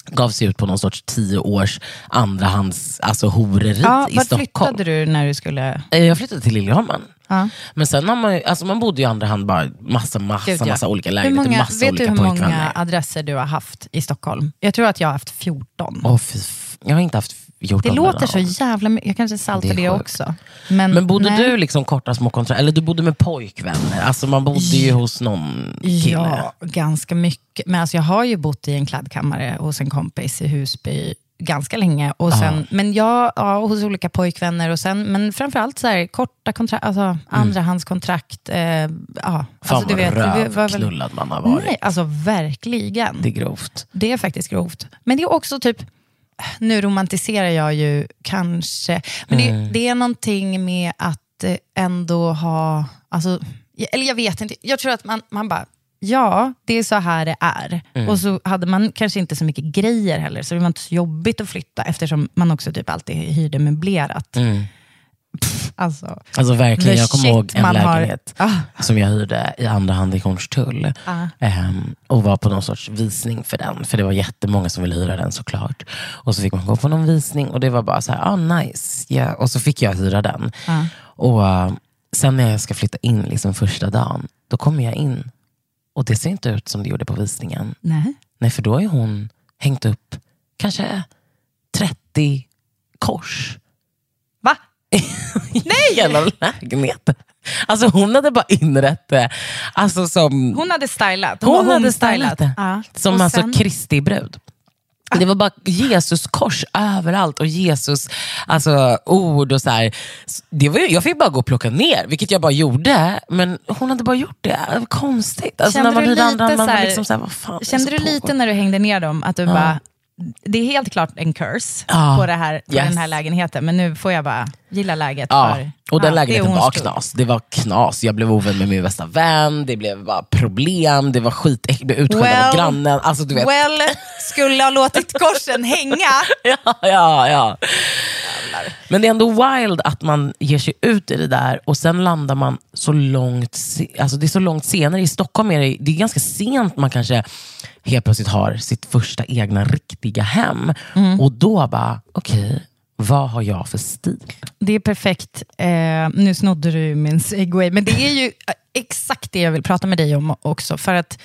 gav sig ut på någon sorts tio års andrahands alltså horeri Ja, i vart Stockholm. flyttade du när du skulle... Eh, Jag flyttade till Liljeholmen. Ja. Men sen har man, ju- alltså man bodde ju i andra hand bara massa, massa, Gud, ja. massa olika Hur lägenheter, många, massa vet du olika hur många pojkvänner. adresser du har haft i Stockholm? Jag tror att jag har haft 14. Åh, fy f- jag har inte haft gjort det låter så jävla mycket. Jag kanske saltar Det det, är sjukt. också. Men, Men bodde nej. du liksom korta små kontrakt, eller du bodde med pojkvänner? Alltså man bodde ju hos någon kille. Ja, ganska mycket. Men alltså jag har ju bott i en kladdkammare hos en kompis i Husby ganska länge. Och sen, Men jag, ja, hos olika pojkvänner. Och sen, men framförallt så här, korta kontrakt, alltså, andrahandskontrakt. Eh, ja, Mm. Fan alltså, väl- rövknullad man har varit. Nej, alltså verkligen. Det är grovt. Det är faktiskt grovt. Men det är också typ, nu romantiserar jag ju kanske, men det, det är någonting med att eh, ändå ha, alltså, eller jag vet inte, jag tror att man, man bara, ja, det är så här det är. Och så hade man kanske inte så mycket grejer heller, så det var inte så jobbigt att flytta eftersom man också typ alltid hyrde möblerat. Pff, alltså, Alltså verkligen, jag kommer ihåg en man har- lägenhet Ah. som jag hyrde i andra hand i Hornstull. Ehm, och var på någon sorts visning för den. För det var jättemånga som ville hyra den såklart. Och så fick man gå på någon visning och det var bara så här, ah nice. Ja. Och så fick jag hyra den. Och eh, sen när jag ska flytta in liksom första dagen, då kommer jag in. Och det ser inte ut som det gjorde på visningen. nej. Nej, för då har hon hängt upp kanske 30 kors. Va? Nej! Hela lägenheten. Alltså hon hade bara inrett det. Alltså som, Hon hade stylat. hon var hade stylat det. Ja. Som Och alltså sen- Kristi brud. Det var bara Jesus kors överallt och Jesus alltså, ord och så här. Det var, ju- jag fick bara gå och plocka ner, vilket jag bara gjorde. Men hon hade bara gjort det. det konstigt. Alltså, Kände när man du hyrde lite andra, man så var här- liksom så här, vad fan är det Kände som du lite pågår? när du hängde ner dem att du bara, det är helt klart en curse Ja. på, det här, på Yes. den här lägenheten, men nu får jag bara gilla läget. Ja, för, och den ja, lägenheten var knas. Det var knas. Jag blev ovän med min bästa vän, det blev bara problem, det var skit, jag blev utskälld av Well, grannen. Alltså, du vet. Well, skulle ha låtit korsen hänga. ja, ja, ja. Men det är ändå wild att man ger sig ut i det där och sen landar man så långt, alltså det är så långt senare. I Stockholm är det, det är ganska sent man kanske helt plötsligt har sitt första egna riktiga hem. Och då bara, okej, vad har jag för stil? Det är perfekt. Eh, nu snodde du min segway, men det är ju eh, exakt det jag vill prata med dig om också. För att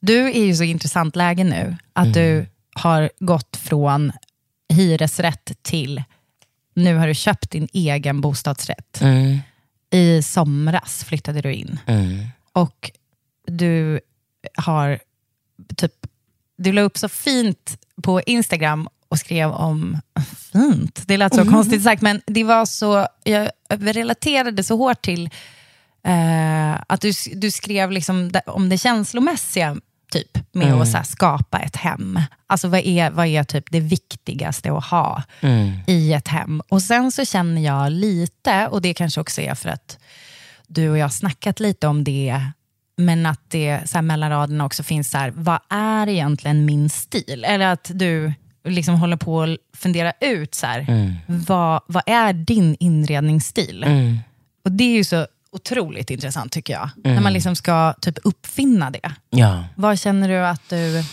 du är ju så intressant läge nu, att du har gått från hyresrätt till, nu har du köpt din egen bostadsrätt. Mm, I somras flyttade du in. mm, Och du har typ, du la upp så fint på Instagram och skrev om, fint, det lät så konstigt sagt, men det var så, jag relaterade så hårt till eh, att du, du skrev liksom om det känslomässiga typ med att så skapa ett hem. Alltså vad är, vad är typ det viktigaste att ha i ett hem? Och sen så känner jag lite, och det kanske också är för att du och jag har snackat lite om det, men att det så här, mellan raderna också finns så här, vad är egentligen min stil? Eller att du liksom håller på att fundera ut, så här, vad, vad är din inredningsstil? Och det är ju så otroligt intressant tycker jag, när man liksom ska typ uppfinna det. ja. Vad känner du att du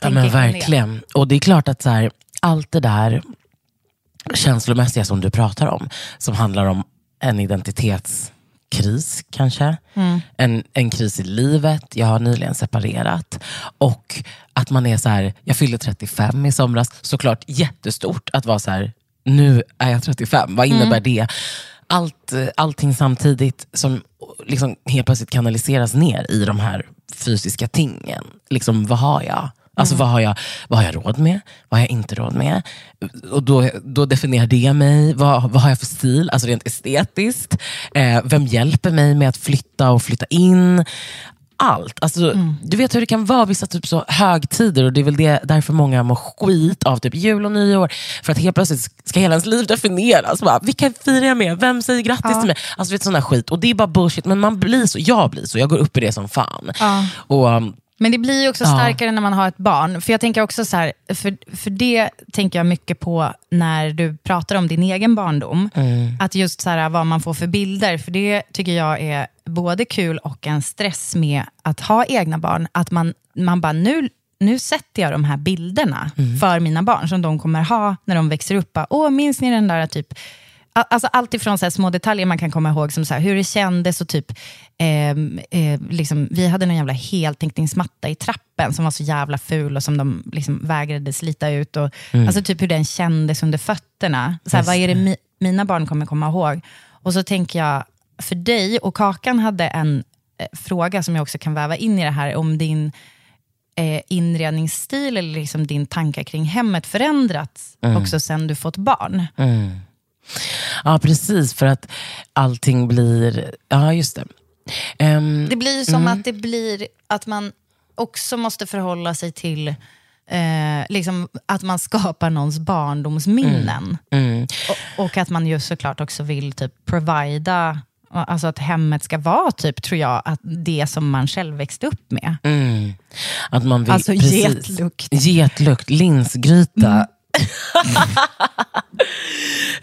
Ja men kring det? verkligen. Och det är klart att så här, allt det där känslomässiga som du pratar om, som handlar om en identitetskris kanske, en, en kris i livet, jag har nyligen separerat. Och att man är så här, jag fyllde 35 i somras, såklart jättestort att vara så här, nu är jag 35, vad innebär det? allt, allting samtidigt som liksom helt plötsligt kanaliseras ner i de här fysiska tingen. Liksom, vad har jag? Alltså vad, har jag, vad har jag råd med? Vad har jag inte råd med? Och då, då definierar det mig. Vad, vad har jag för stil, alltså rent estetiskt? Eh, vem hjälper mig med att flytta och flytta in? Allt. Alltså, Du vet hur det kan vara vissa typ så högtider och det är väl det, därför många mår skit av typ jul och nyår. För att helt plötsligt ska hela ens liv definieras. Bara, vilka firar jag med? Vem säger grattis till mig? Alltså vet, sån skit. Och det är bara bullshit, men man blir så. Jag blir så. Jag går upp i det som fan. Och, um, Men det blir ju också Ja. starkare när man har ett barn. För jag tänker också så här, för, för det tänker jag mycket på när du pratar om din egen barndom. Att just så här, vad man får för bilder. För det tycker jag är både kul och en stress med att ha egna barn. Att man, man bara, nu, nu sätter jag de här bilderna för mina barn, som de kommer ha när de växer upp. Bara, Åh, minns ni den där typ Alltså allt ifrån så här små detaljer man kan komma ihåg, som så här, hur det kändes och typ, ehm, eh, liksom, vi hade någon jävla heltäckningsmatta i trappen som var så jävla ful och som de liksom vägrade slita ut. Och, Alltså typ hur den kändes under fötterna. Så här, vad är det mi- mina barn kommer komma ihåg? Och så tänker jag, för dig, och Kakan hade en eh, fråga som jag också kan väva in i det här, om din eh, inredningsstil eller liksom din tankar kring hemmet förändrats också sen du fått barn. Ja, precis. För att allting blir... Ja, just det. Ehm, Det blir som att det blir att man också måste förhålla sig till eh, liksom att man skapar någons barndomsminnen. Och, och att man ju såklart också vill typ provida, alltså att hemmet ska vara typ, tror jag, att det som man själv växte upp med. Mm. Att man vill, Alltså precis. getlukt. Getlukt, linsgryta.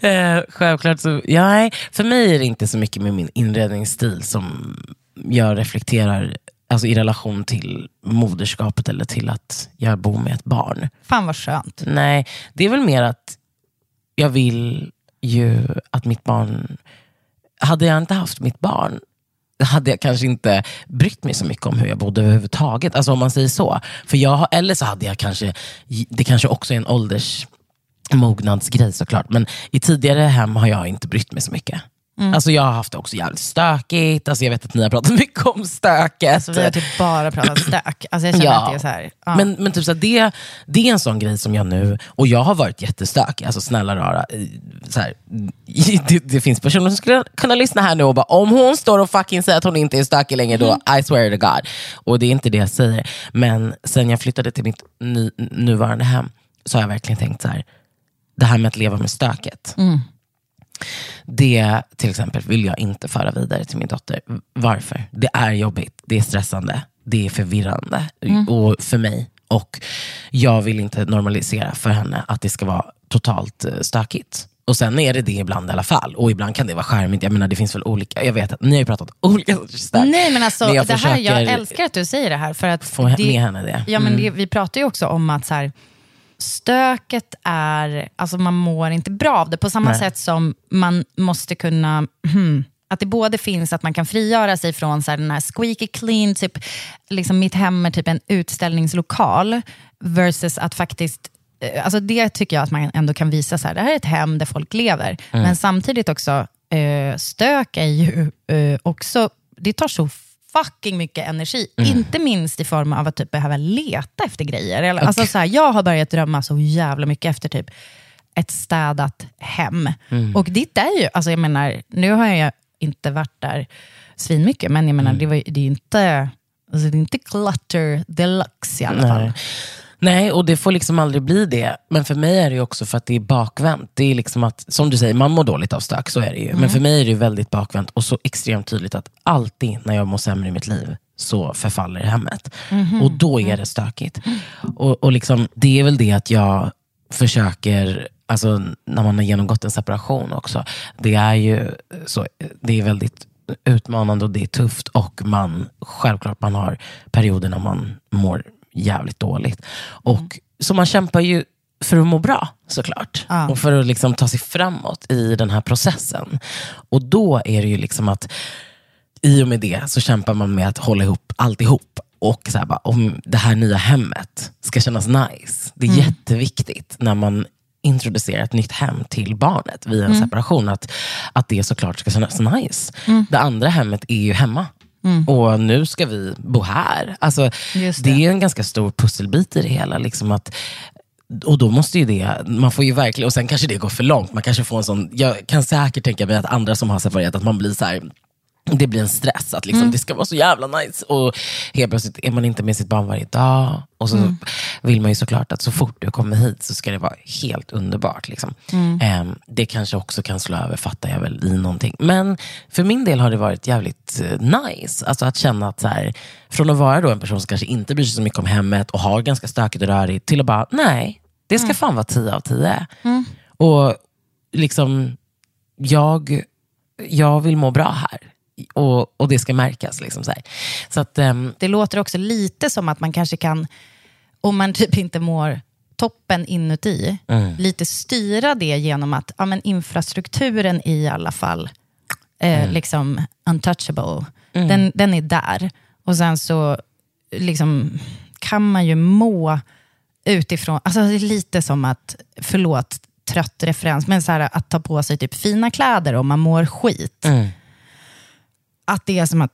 eh, självklart så, ja, för mig är det inte så mycket med min inredningsstil som jag reflekterar alltså, i relation till moderskapet eller till att jag bor med ett barn. Fan vad skönt. Nej, det är väl mer att jag vill ju att mitt barn... Hade jag inte haft mitt barn hade jag kanske inte brytt mig så mycket om hur jag bodde överhuvudtaget. Alltså om man säger så. För jag, eller så hade jag kanske, det kanske också är en åldersmognadsgrej såklart. Men i tidigare hem har jag inte brytt mig så mycket. Alltså jag har haft det också jävligt stökigt. Alltså jag vet att ni har pratat mycket om stöket. Så vi har typ bara pratat stök. Alltså jag känner att det är så här, ja. Men, men typ så här, det, det är en sån grej som jag nu, och jag har varit jättestökig, alltså snälla rara. eh, Så här, det, det finns personer som skulle kunna lyssna här nu och bara, om hon står och fucking säger att hon inte är stökig längre, då I swear to God. Och det är inte det jag säger. Men sen jag flyttade till mitt ny, nuvarande hem, så har jag verkligen tänkt så här, det här med att leva med stöket. Det till exempel vill jag inte föra vidare till min dotter. Varför? Det är jobbigt, det är stressande, det är förvirrande och för mig. Och jag vill inte normalisera för henne att det ska vara totalt eh, stökigt. Och sen är det det ibland i alla fall. Och ibland kan det vara charmigt. Jag menar det finns väl olika, jag vet att ni har ju pratat om olika sorters stök. Nej men alltså, Men jag det här, jag älskar att du säger det här. För att få det, med henne det. Ja, men det, vi pratar ju också om att så här, stöket är, alltså man mår inte bra av det. På samma Nej. sätt som man måste kunna, hmm, att det både finns att man kan frigöra sig från så här, den här squeaky clean, typ, liksom mitt hem är typ en utställningslokal, versus att faktiskt eh, Alltså det tycker jag att man ändå kan visa, så här, det här är ett hem där folk lever. Men samtidigt också, eh, stök är ju eh, också, det tar så fucking mycket energi. Inte minst i form av att typ behöva leta efter grejer. Eller, alltså, så här, jag har börjat drömma så jävla mycket efter typ ett städat hem. Och ditt är ju, alltså jag menar, nu har jag inte varit där svinmycket, men jag menar, det, var, det är ju inte, alltså, det är inte clutter deluxe i alla fall. Nej. Nej, och det får liksom aldrig bli det. Men för mig är det ju också för att det är bakvänt. Det är liksom att, som du säger, man mår dåligt av stök, så är det ju. Men för mig är det ju väldigt bakvänt och så extremt tydligt att alltid när jag mår sämre i mitt liv så förfaller hemmet. Och då är det stökigt. Och, och liksom, det är väl det att jag försöker, alltså när man har genomgått en separation också, det är ju så, det är väldigt utmanande och det är tufft och man, självklart man har perioder när man mår jävligt dåligt. Och, Så man kämpar ju för att må bra såklart. Ja. Och för att liksom ta sig framåt i den här processen. Och då är det ju liksom att i och med det så kämpar man med att hålla ihop alltihop. Och så här bara, om det här nya hemmet ska kännas nice. Det är jätteviktigt när man introducera ett nytt hem till barnet via en Mm. separation, att, att det såklart ska kännas nice. Mm. Det andra hemmet är ju hemma. Och nu ska vi bo här. Alltså, det. det. är en ganska stor pusselbit i det hela. Liksom att, och då måste ju det, man får ju verkligen, och sen kanske det går för långt. Man kanske får en sån, jag kan säkert tänka mig att andra som har separerat, att man blir så här, det blir en stress att liksom, det ska vara så jävla nice. Och helt plötsligt är man inte med sitt barn varje dag. Och så vill man ju såklart att så fort du kommer hit så ska det vara helt underbart. Liksom. Ehm, det kanske också kan slå över, fattar jag väl, i någonting. Men för min del har det varit jävligt eh, nice. Alltså att känna att så här, från att vara då en person som kanske inte bryr sig så mycket om hemmet och har ganska stökigt och rörigt, till att bara, nej, det ska fan vara 10 av 10. Och liksom, jag, jag vill må bra här. Och, och det ska märkas. Liksom så här. Så att, ehm, Det låter också lite som att man kanske kan, om man typ inte mår toppen inuti, lite styra det genom att ja, men infrastrukturen i alla fall eh, liksom untouchable. Den, den är där. Och sen så liksom, kan man ju må utifrån, alltså det är lite som att, förlåt, trött referens, men så här, att ta på sig typ fina kläder om man mår skit. Att det är som att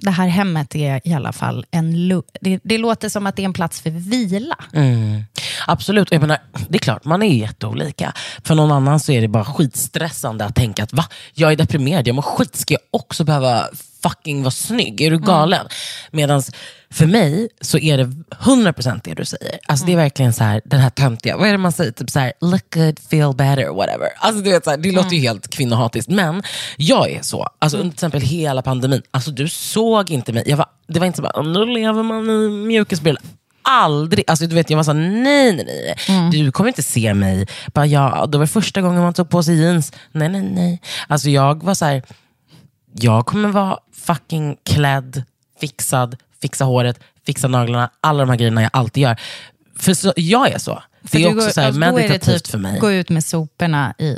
det här hemmet är i alla fall en... Det, det låter som att det är en plats för vila. Mm. Absolut, jag menar, det är klart man är ju jätteolika. För någon annan så är det bara skitstressande att tänka att va, jag är deprimerad, jag mår skit, ska jag också behöva fucking vara snygg? Är du galen? Medan för mig så är det 100% det du säger. Alltså Det är verkligen så här, den här töntiga, vad är det man säger? Typ så här, look good, feel better, whatever. Alltså du vet, så här, det låter ju helt kvinnohatiskt, men jag är så. Alltså Under till exempel hela pandemin, alltså du såg inte mig. Jag var, det var inte så bara, nu lever man i mjukisbrillor aldrig, alltså du vet jag var såhär, nej nej nej, du kommer inte se mig. Bara, ja, det var första gången man tog på sig jeans. Nej nej nej. Alltså jag var så här, jag kommer vara fucking klädd, fixad, fixa håret, fixa naglarna, alla de här grejerna jag alltid gör. För så, jag är så. För Det är också går- så här alltså, meditativt typ för mig. Gå ut med soporna i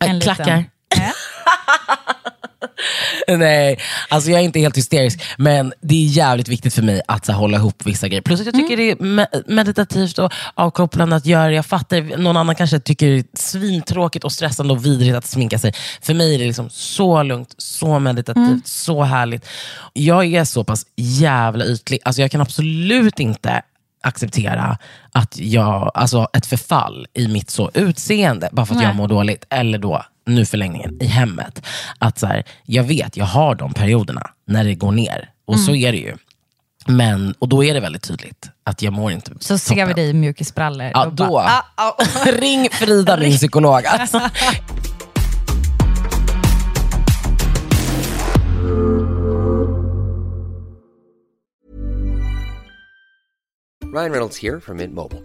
Äh, en klackar. liten... Ja. Nej, alltså jag är inte helt hysterisk. Men det är jävligt viktigt för mig att så hålla ihop vissa grejer. Plus att jag tycker det är me- meditativt och avkopplande att göra. Jag fattar, någon annan kanske tycker det är svintråkigt och stressande och vidrigt att sminka sig. För mig är det liksom så lugnt, så meditativt, så härligt. Jag är så pass jävla ytlig. Alltså jag kan absolut inte acceptera att jag, alltså ett förfall i mitt så utseende, bara för att Nej. jag mår dåligt. Eller då, nu förlängningen, i hemmet. Att så här, jag vet, jag har de perioderna när det går ner. Och så Mm. är det ju. Men, och då är det väldigt tydligt att jag mår inte Så ser vi dig i mjukisbrallor. Ja, då. Bara, ah, ah. Ring Frida, min psykolog. Alltså. Ryan Reynolds here from Mint Mobile.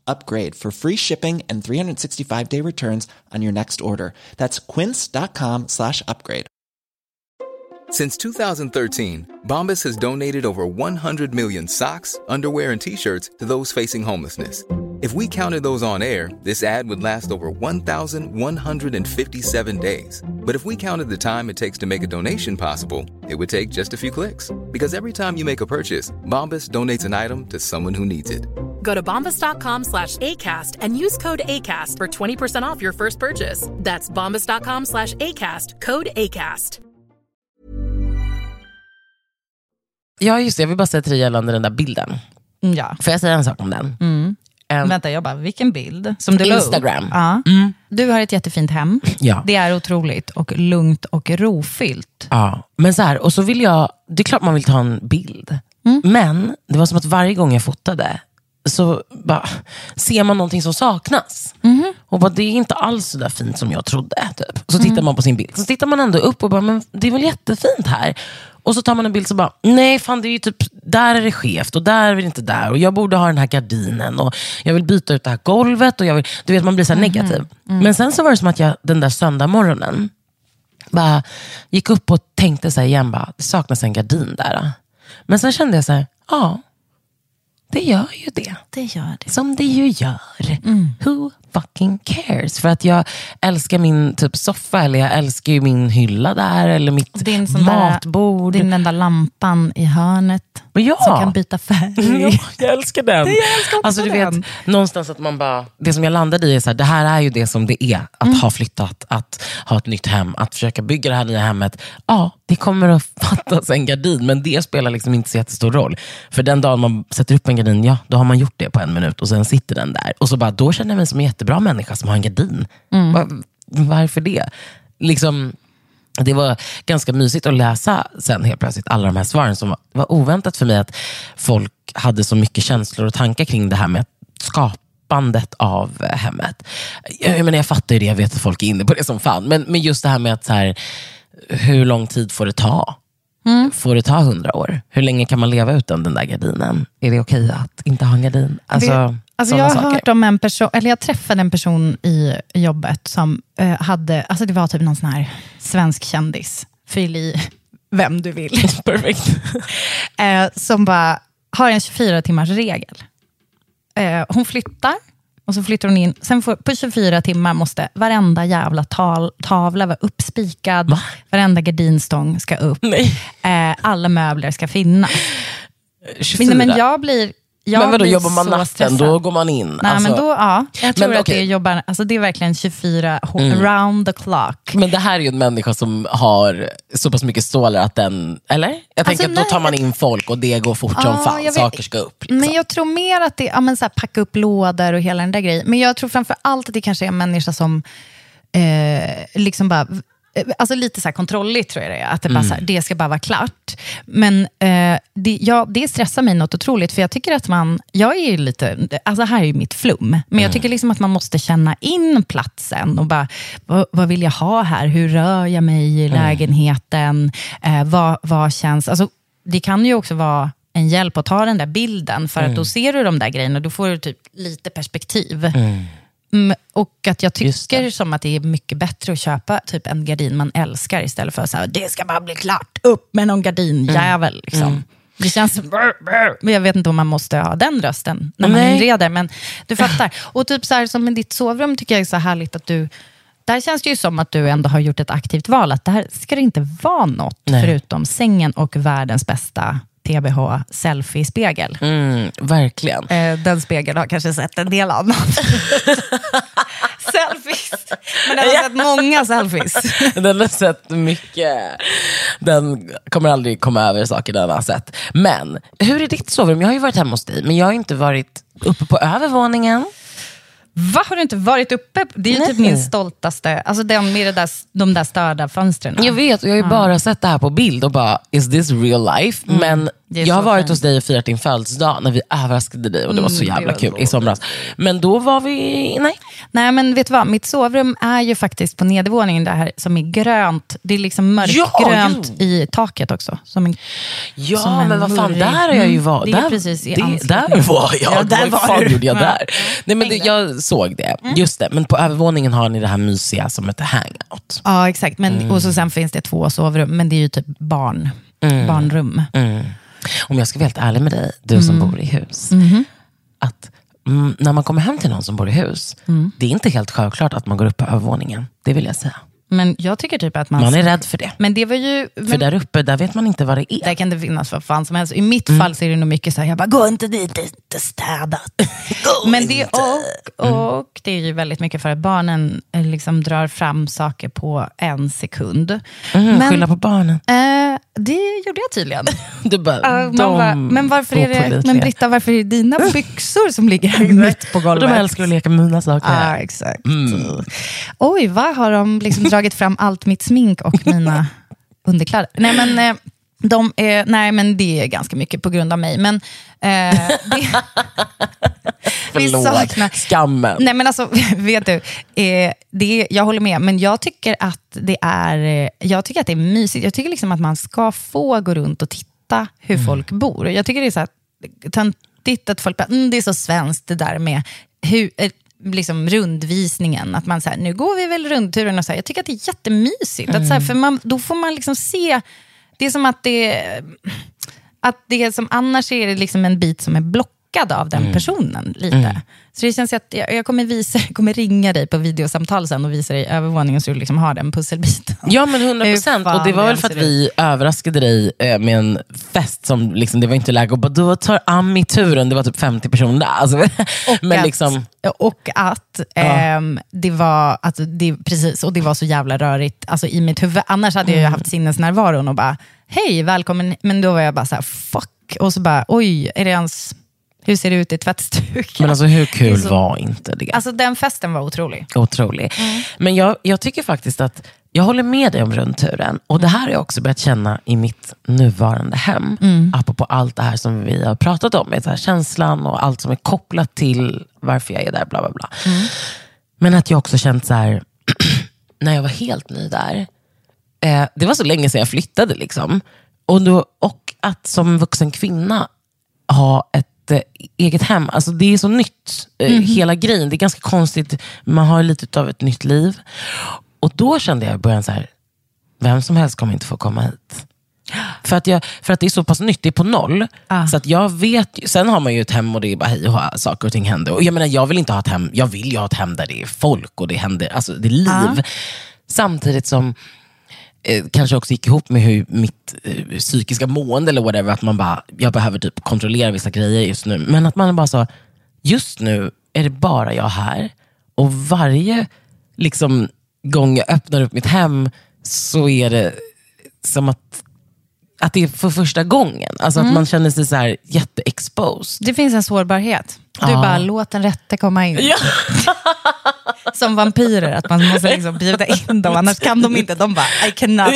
upgrade for free shipping and 365 day returns on your next order. That's quince.com slash upgrade. Since 2013, Bombas has donated over 100 million socks, underwear, and t shirts to those facing homelessness. If we counted those on air, this ad would last over 1,157 days. But if we counted the time it takes to make a donation possible, it would take just a few clicks. Because every time you make a purchase, Bombas donates an item to someone who needs it. Go to bombas.com slash ACAST and use code ACAST for 20% off your first purchase. That's bombas.com slash ACAST, code ACAST. Ja, just det. Jag vill bara säga till dig gällande den där bilden. Mm, Ja. Får jag säga en sak om den? Mm. En... Vänta, jag bara, vilken bild? Som du. Instagram. Ja. Du har ett jättefint hem. Ja. Det är otroligt och lugnt och rofyllt. Ja, men så här, och så vill jag, det är klart man vill ta en bild. Men det var som att varje gång jag fotade så bara, ser man någonting som saknas. Och bara, det är inte alls så där fint som jag trodde. Typ. Så tittar man på sin bild. Så tittar man ändå upp och bara, men det är väl jättefint här. Och så tar man en bild så bara, nej fan det är typ, där är det skevt och där är det inte där. Och jag borde ha den här gardinen och jag vill byta ut det här golvet. Och jag vill, du vet man blir så här negativ. Men sen så var det som att jag den där söndag morgonen bara gick upp och tänkte så igen, bara, det saknas en gardin där. Men sen kände jag så här, ja, det gör ju det. Det gör det. Som det ju gör. Who fucking cares? För att jag älskar min typ soffa, eller jag älskar ju min hylla där, eller mitt sån där- matbord. Din enda lampan i hörnet Ja. som kan byta färg. Ja, jag älskar den. jag älskar alltså, du den. vet, någonstans att man bara, det som jag landade i är så här, det här är ju det som det är. Att Mm. ha flyttat, att ha ett nytt hem, att försöka bygga det här nya hemmet. Ja, det kommer att fattas en gardin, men det spelar liksom inte så jättestor roll. För den dagen man sätter upp en gardin, ja, då har man gjort det på en minut och sen sitter den där. Och så bara, då känner jag mig som en jättebra människa som har en gardin. Mm. Va- varför det? Liksom, det var ganska mysigt att läsa sen helt plötsligt alla de här svaren som var, var oväntat för mig att folk hade så mycket känslor och tankar kring det här med skapandet av eh, hemmet. Jag, jag, menar, jag fattar ju det, jag vet att folk är inne på det som fan. Men, men just det här med att så här, hur lång tid får det ta? Får det ta hundra år? Hur länge kan man leva utan den där gardinen? Är det okej att inte ha en gardin? Alltså, Alltså jag har saker. hört om en person, eller jag träffade en person i jobbet som eh, hade, alltså det var typ någon sån här svensk kändis, fyll i vem du vill, Perfekt. eh, som bara har en 24 timmars regel. Eh, hon flyttar och så flyttar hon in. Sen får, på 24 timmar måste varenda jävla tal, tavla vara uppspikad, varenda gardinstång ska upp, eh, alla möbler ska finnas. 24. Men, men jag blir jag men vadå, jobbar man natten, stressad. då går man in? Nej, Alltså- men då, ja. Jag tror Men att okej. det jobbar, alltså det är verkligen 24 ho- Mm. round the clock. Men det här är ju en människa som har så pass mycket stålar att den... Eller? Jag tänker att då nej. tar man in folk och det går fort som Ja, fan. jag vet- Saker ska upp. Liksom. Men jag tror mer att det är ja, men så här, packa upp lådor och hela den där grejen. Men jag tror framför allt att det kanske är en människa som eh, liksom bara... eh, Alltså lite så här kontrolligt tror jag det är. Att det, bara Mm. så här, det ska bara vara klart. Men eh, det, ja, det stressar mig något otroligt. För jag tycker att man... Jag är ju lite... Alltså här är mitt flum. Men Mm. jag tycker liksom att man måste känna in platsen. Och bara, vad, vad vill jag ha här? Hur rör jag mig i Mm. lägenheten? Eh, vad, vad känns... Alltså, det kan ju också vara en hjälp att ta den där bilden, för Mm. att då ser du de där grejerna, då får du typ lite perspektiv. Mm, och att jag tycker som att det är mycket bättre att köpa typ en gardin man älskar, istället för att det ska bara bli klart, upp med någon gardinjävel. Liksom. Mm. Det känns som... Jag vet inte om man måste ha den rösten när man Nej. inreder, men du fattar. Och typ så här, som med ditt sovrum tycker jag är så härligt att du... Där känns det ju som att du ändå har gjort ett aktivt val, att det här ska det inte vara något Nej. förutom sängen och världens bästa TBH selfie-spegel. Mm, verkligen. Eh, den spegeln har kanske sett en del annat. selfies. Men den har sett många selfies. Den har sett mycket. Den kommer aldrig komma över saker den har sett. Men hur är ditt sovrum? Jag har ju varit hemma hos dig, men jag har inte varit uppe på övervåningen. Va, har du inte varit uppe? Det är ju typ min stoltaste, alltså den med det där, de där störda fönstren. Jag vet, och jag har ju bara sett det här på bild och bara, is this real life? Men Mm. Är jag har varit fint. hos dig och firat din födelsedag när vi överraskade dig och det var så Mm, jävla var kul i somras. Men då var vi, nej. Nej, men vet du vad? Mitt sovrum är ju faktiskt på nedervåningen, det här som är grönt. Det är liksom mörkgrönt Ja, i taket också. Som en, Ja, som en men vad fan, där har jag ju Mm, varit. Det är där, precis i det. Där var jag. Ja, där vad var fan gjorde jag Ja. där? Nej, men det, jag såg det. Just det. Men på övervåningen har ni det här mysiga som heter hangout. Ja, exakt. Men, Mm. Och så sen finns det två sovrum, men det är ju typ barn, barnrum. Mm. Om jag ska vara helt ärlig med dig, du som Mm. bor i hus. Mhm. Att mm, när man kommer hem till någon som bor i hus, Mm. det är inte helt självklart att man går upp på övervåningen. Det vill jag säga. Men jag tycker typ att man... Man är rädd för det. Men det var ju... För Men, där uppe, där vet man inte vad det är. där kan det finnas vad fan som helst. I mitt Mm. fall så är det nog mycket så här, jag bara, gå inte dit, det är inte städat. men det, och, och och det är ju väldigt mycket för att barnen eh, liksom drar fram saker på en sekund. Mm, skylla på barnen. Eh, det gjorde jag tydligen. Du bara, Uh, bara, men varför är det, men Britta, varför är det dina byxor som ligger här mitt på golvet? de älskar att leka med mina saker. Ja, exakt. Mm. Oj, vad har de liksom dragit fram allt mitt smink och mina underkläder? Nej, men, eh, de är, nej, men det är ganska mycket på grund av mig. Men, eh, det, vi Förlåt, saknar- skammen. Nej men alltså, vet du, eh, det, jag håller med, men jag tycker att det är, eh, jag tycker att det är mysigt. Jag tycker liksom att man ska få gå runt och titta hur Mm. folk bor. Jag tycker det är så här, töntigt att folk bara, mm, det är så svenskt det där med hur, eh, liksom rundvisningen. Att man säger, nu går vi väl rundturen och så här. Jag tycker att det är jättemysigt. Att, så här, för man, då får man liksom se, det är som att det, att det som annars är det liksom en bit som är blockad av den personen. lite. Så det känns att jag, jag kommer, visa, jag kommer ringa dig på videosamtal sen och visa dig övervåningen så du liksom har den pusselbiten. Ja men 100 procent. Och det var väl för att vi överraskade dig eh, med en fest som liksom, det var inte läge att bara, då tar Ami turen. Det var typ 50 personer där. Alltså, men att, liksom, och att ehm, det var, alltså, det, precis, och det var så jävla rörigt alltså, i mitt huvud. Annars hade jag ju haft sinnesnärvaron och bara, hej, välkommen. Men då var jag bara så här, fuck. Och så bara, oj, är det ens, hur ser det ut i tvättstugan? men alltså hur kul så- var inte det? Alltså den festen var otrolig. Otrolig. Men jag, jag tycker faktiskt att jag håller med dig om rundturen. Och det här har jag också börjat känna i mitt nuvarande hem. Apropå allt det här som vi har pratat om. med Så här, känslan och allt som är kopplat till varför jag är där. Bla, bla, bla. Men att jag också känt så här, när jag var helt ny där. Eh, det var så länge sedan jag flyttade. Liksom. Och, då, och att som vuxen kvinna ha ett eh, eget hem. Alltså det är så nytt, eh, hela grejen. Det är ganska konstigt. Man har lite av ett nytt liv. Och då kände jag i början så här, vem som helst kommer inte få komma hit. För att, jag, för att det är så pass nytt, det är på noll. Ah. Så att jag vet, sen har man ju ett hem och det är bara hej och saker och ting händer. Och jag menar, jag vill inte ha ett hem, jag vill ju ha ett hem där det är folk och det händer, alltså det är liv. Ah. Samtidigt som eh, kanske också gick ihop med hur mitt eh, psykiska mående eller whatever, att man bara, jag behöver typ kontrollera vissa grejer just nu. Men att man bara sa, just nu är det bara jag här. Och varje liksom, gång jag öppnar upp mitt hem så är det som att, att det är för första gången. Alltså att man känner sig så här jätteexposed. Det finns en sårbarhet. Du Ja. bara, låt den rätte komma in. Ja. Som vampyrer, att man måste liksom bjuda in dem, annars kan de inte. De bara, I cannot.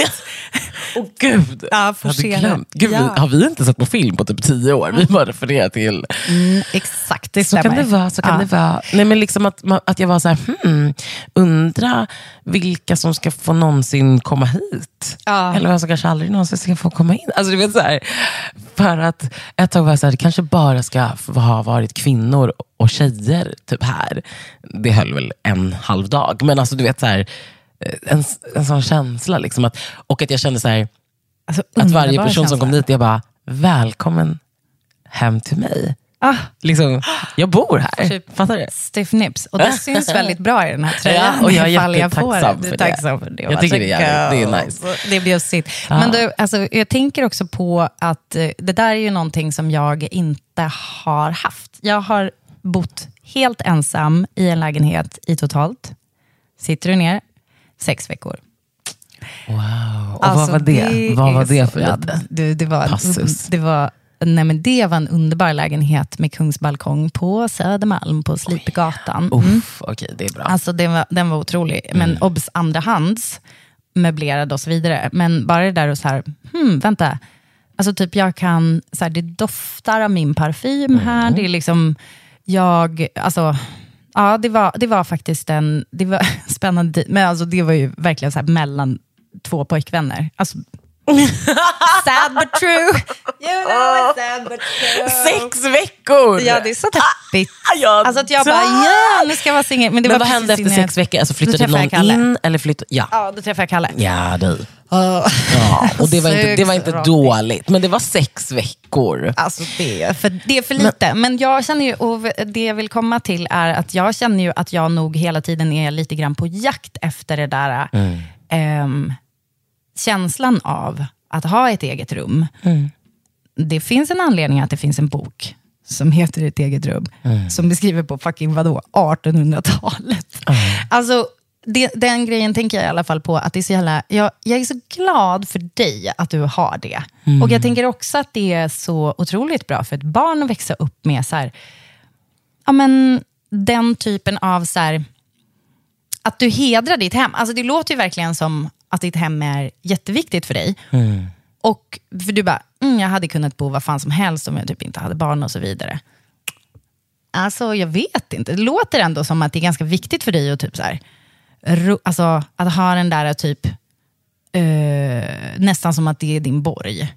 Åh gud, Ja, jag glömt. Gud, Ja. har vi inte sett på film på typ tio år? Vi bara refererar till... Mm, exakt, det Så stämmer. kan det vara. Så kan Ja. det vara. Nej, men liksom att, att jag var så här, hmm, undra vilka som ska få någonsin komma hit. Ja. Eller vem som kanske aldrig någonsin ska få komma in. Alltså, du vet, så här, för att ett tag var jag så här, det kanske bara ska ha varit kvinnor och tjejer typ här. Det höll väl en halv dag. Men alltså, du vet, så här, eh, en, en sån känsla. Liksom att, och att jag kände så här, Alltså, att varje person som kom känsla. dit, jag bara, välkommen hem till mig. Ah, Liksom, jag bor här. Typ. Fattar du? stiff nips. Och det syns väldigt bra i den här tröjan. Ja, och jag är jag jättetacksam för det. tacksam för det. Jag tycker det är det är nice. Det är bjussigt. Ja. Men du, alltså, jag tänker också på att eh, det där är ju någonting som jag inte har haft. Jag har bott helt ensam i en lägenhet i totalt, sitter du ner, sex veckor. Wow. Och Alltså, vad var det? vad var det för det, det, var, passus? det, var, nej men det var en underbar lägenhet med kungsbalkong på Södermalm på Slipgatan. Mm. Uff, okej, det är bra. Alltså den var, den var otrolig. Men Mm. obs andrahands, möblerad och så vidare. Men bara det där och så här, hmm, vänta. Alltså typ jag kan, så här, det doftar av min parfym här. Mm. Det är liksom, jag, alltså, ja det var, det var faktiskt en, det var spännande tid. Men alltså det var ju verkligen så här mellan två pojkvänner. Alltså, sad but true. You know it's sad but true. Sex veckor! Ja, det är så deppigt. Ah, jag Alltså att jag dör! bara, ja, nu ska jag vara singel. Men, det Men var vad hände efter sex veckor? Alltså flyttade någon Kalle. in? Eller flyttade, ja. Ja, då träffade jag Kalle. ja, du. Ja. Ja, och det var inte, det var inte dåligt, men det var sex veckor. Alltså det är för, det är för lite. Men, jag känner ju, och det jag vill komma till är att jag känner ju att jag nog hela tiden är lite grann på jakt efter det där ehm, känslan av att ha ett eget rum. Det finns en anledning att det finns en bok som heter Ett eget rum, som beskriver på fucking vadå, 1800-talet. Alltså, det, den grejen tänker jag i alla fall på, att det är så jävla, jag, jag är så glad för dig att du har det. Och jag tänker också att det är så otroligt bra för ett barn att växa upp med så här, ja, men, den typen av så här, att du hedrar ditt hem. Alltså det låter ju verkligen som att ditt hem är jätteviktigt för dig. Och för du bara, mm, jag hade kunnat bo var fan som helst om jag typ inte hade barn och så vidare. Alltså jag vet inte, det låter ändå som att det är ganska viktigt för dig att typ så här, ro, alltså, att ha den där typ, eh, nästan som att det är din borg.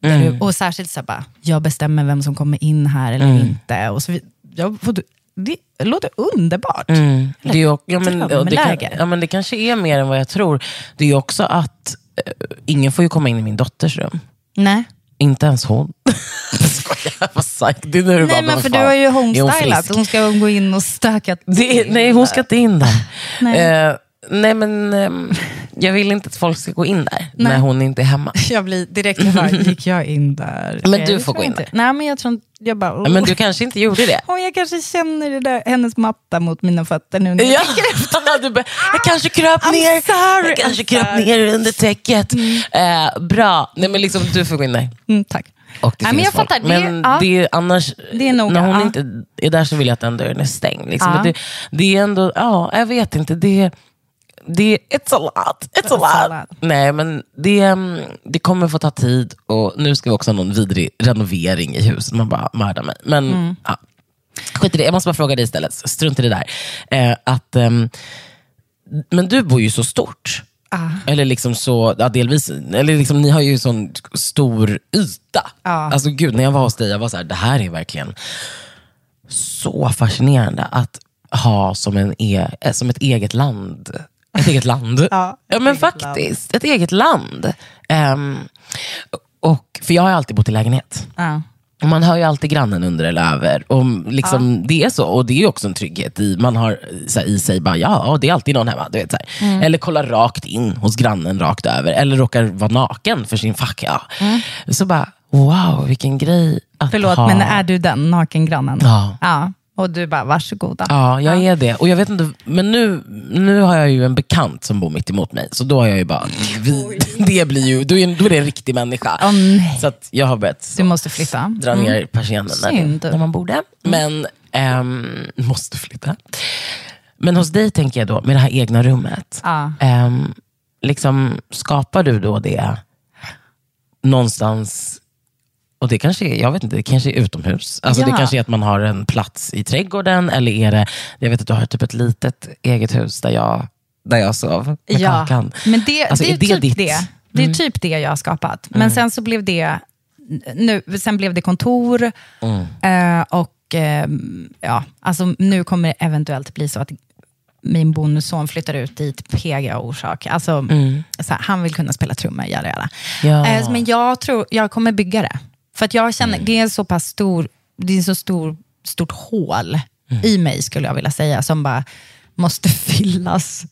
Där du, och särskilt så här bara, jag bestämmer vem som kommer in här eller inte. Och så, jag, får- det, låter underbart. Mm. Det, är ja, men, det, kan, ja, men det kanske är mer än vad jag tror. Det är också att eh, ingen får ju komma in i min dotters rum. Nej. Inte ens hon. Jag skojar, vad sagt. Det är när du Nej, bara, men för fan, du har ju hon homestylat. Hon ska gå in och stöka Det, nej, hon ska inte in där. Nej. Eh, nej, men ehm, jag vill inte att folk ska gå in där när hon inte är hemma. Jag blir direkt jag gick jag in där? Men Nej, du får gå jag in inte. där. Nej, men jag tror inte, jag bara, Ja, Men du kanske inte gjorde det. Åh, jag kanske känner det där, hennes matta mot mina fötter nu. när jag Ja, du bara, jag kanske kröp I'm ner, sorry, jag kanske kröp ner under täcket. Eh, bra, nej, men liksom, du får gå in där. Mm, tack. Och det Nej, men jag folk. fattar, det- men ja. det är annars, Det är nog, när hon ja. inte är där så vill jag att den dörren är stängd. Liksom. Ja. Det, det är ändå, ja, jag vet inte. Det, det, it's a lot. It's a It's a lot. lot. Nej, men det, mm, det kommer få ta tid och nu ska vi också ha någon vidrig renovering i huset. Man bara mördar mig. Men Mm. ja. skit i det. Jag måste bara fråga dig istället. Strunt i det där. Eh, att, ehm, men du bor ju så stort. Ah. Eller liksom så, ja, delvis, eller liksom, ni har ju sån stor yta. Ja. Alltså gud, när jag var hos dig, jag var så här, det här är verkligen så fascinerande att ha som, en e, eh, som ett eget land. Ett eget land. Ja, ja men faktiskt, ett eget land. Ehm, och, för jag har alltid bott i lägenhet. Ja. Och Man hör ju alltid grannen under eller över. Och liksom, Det är så, och det är också en trygghet. I, man har så här, i sig, bara, ja det är alltid någon hemma. Du vet, så här. Mm. Eller kolla rakt in hos grannen rakt över. Eller råkar vara naken för sin facka. Så bara, wow vilken grej att Mm. Förlåt, ha. men är du den nakengrannen? Ja. ja. Och du bara, varsågoda. Ja, jag är det. Och jag vet inte, men nu, nu har jag ju en bekant som bor mitt emot mig. Så då har jag ju bara, vi, det blir ju, då är, då är det en riktig människa. Nej. Så att jag har börjat Du måste flytta. dra ner persiennen när, man borde. Men, ehm, måste flytta. Men hos dig tänker jag då, med det här egna rummet. Ja. ehm, liksom, skapar du då det någonstans, och det kanske är, jag vet inte, det kanske är utomhus. Alltså Ja. Det kanske är att man har en plats i trädgården, eller är det, jag vet att du har typ ett litet eget hus där jag, där jag sov med Ja, Kakan. men det, Alltså, det är, är det typ ditt? det. Det är typ det jag har skapat. Men sen så blev det, nu, sen blev det kontor eh, och eh, ja, alltså nu kommer det eventuellt bli så att min bonusson flyttar ut dit PGA-orsak. Alltså, så här, han vill kunna spela trummor, jada, jada. Ja. Eh, men jag tror jag kommer bygga det. För att jag känner, det är så pass stor, det är så stor, stort hål i mig skulle jag vilja säga, som bara måste fyllas.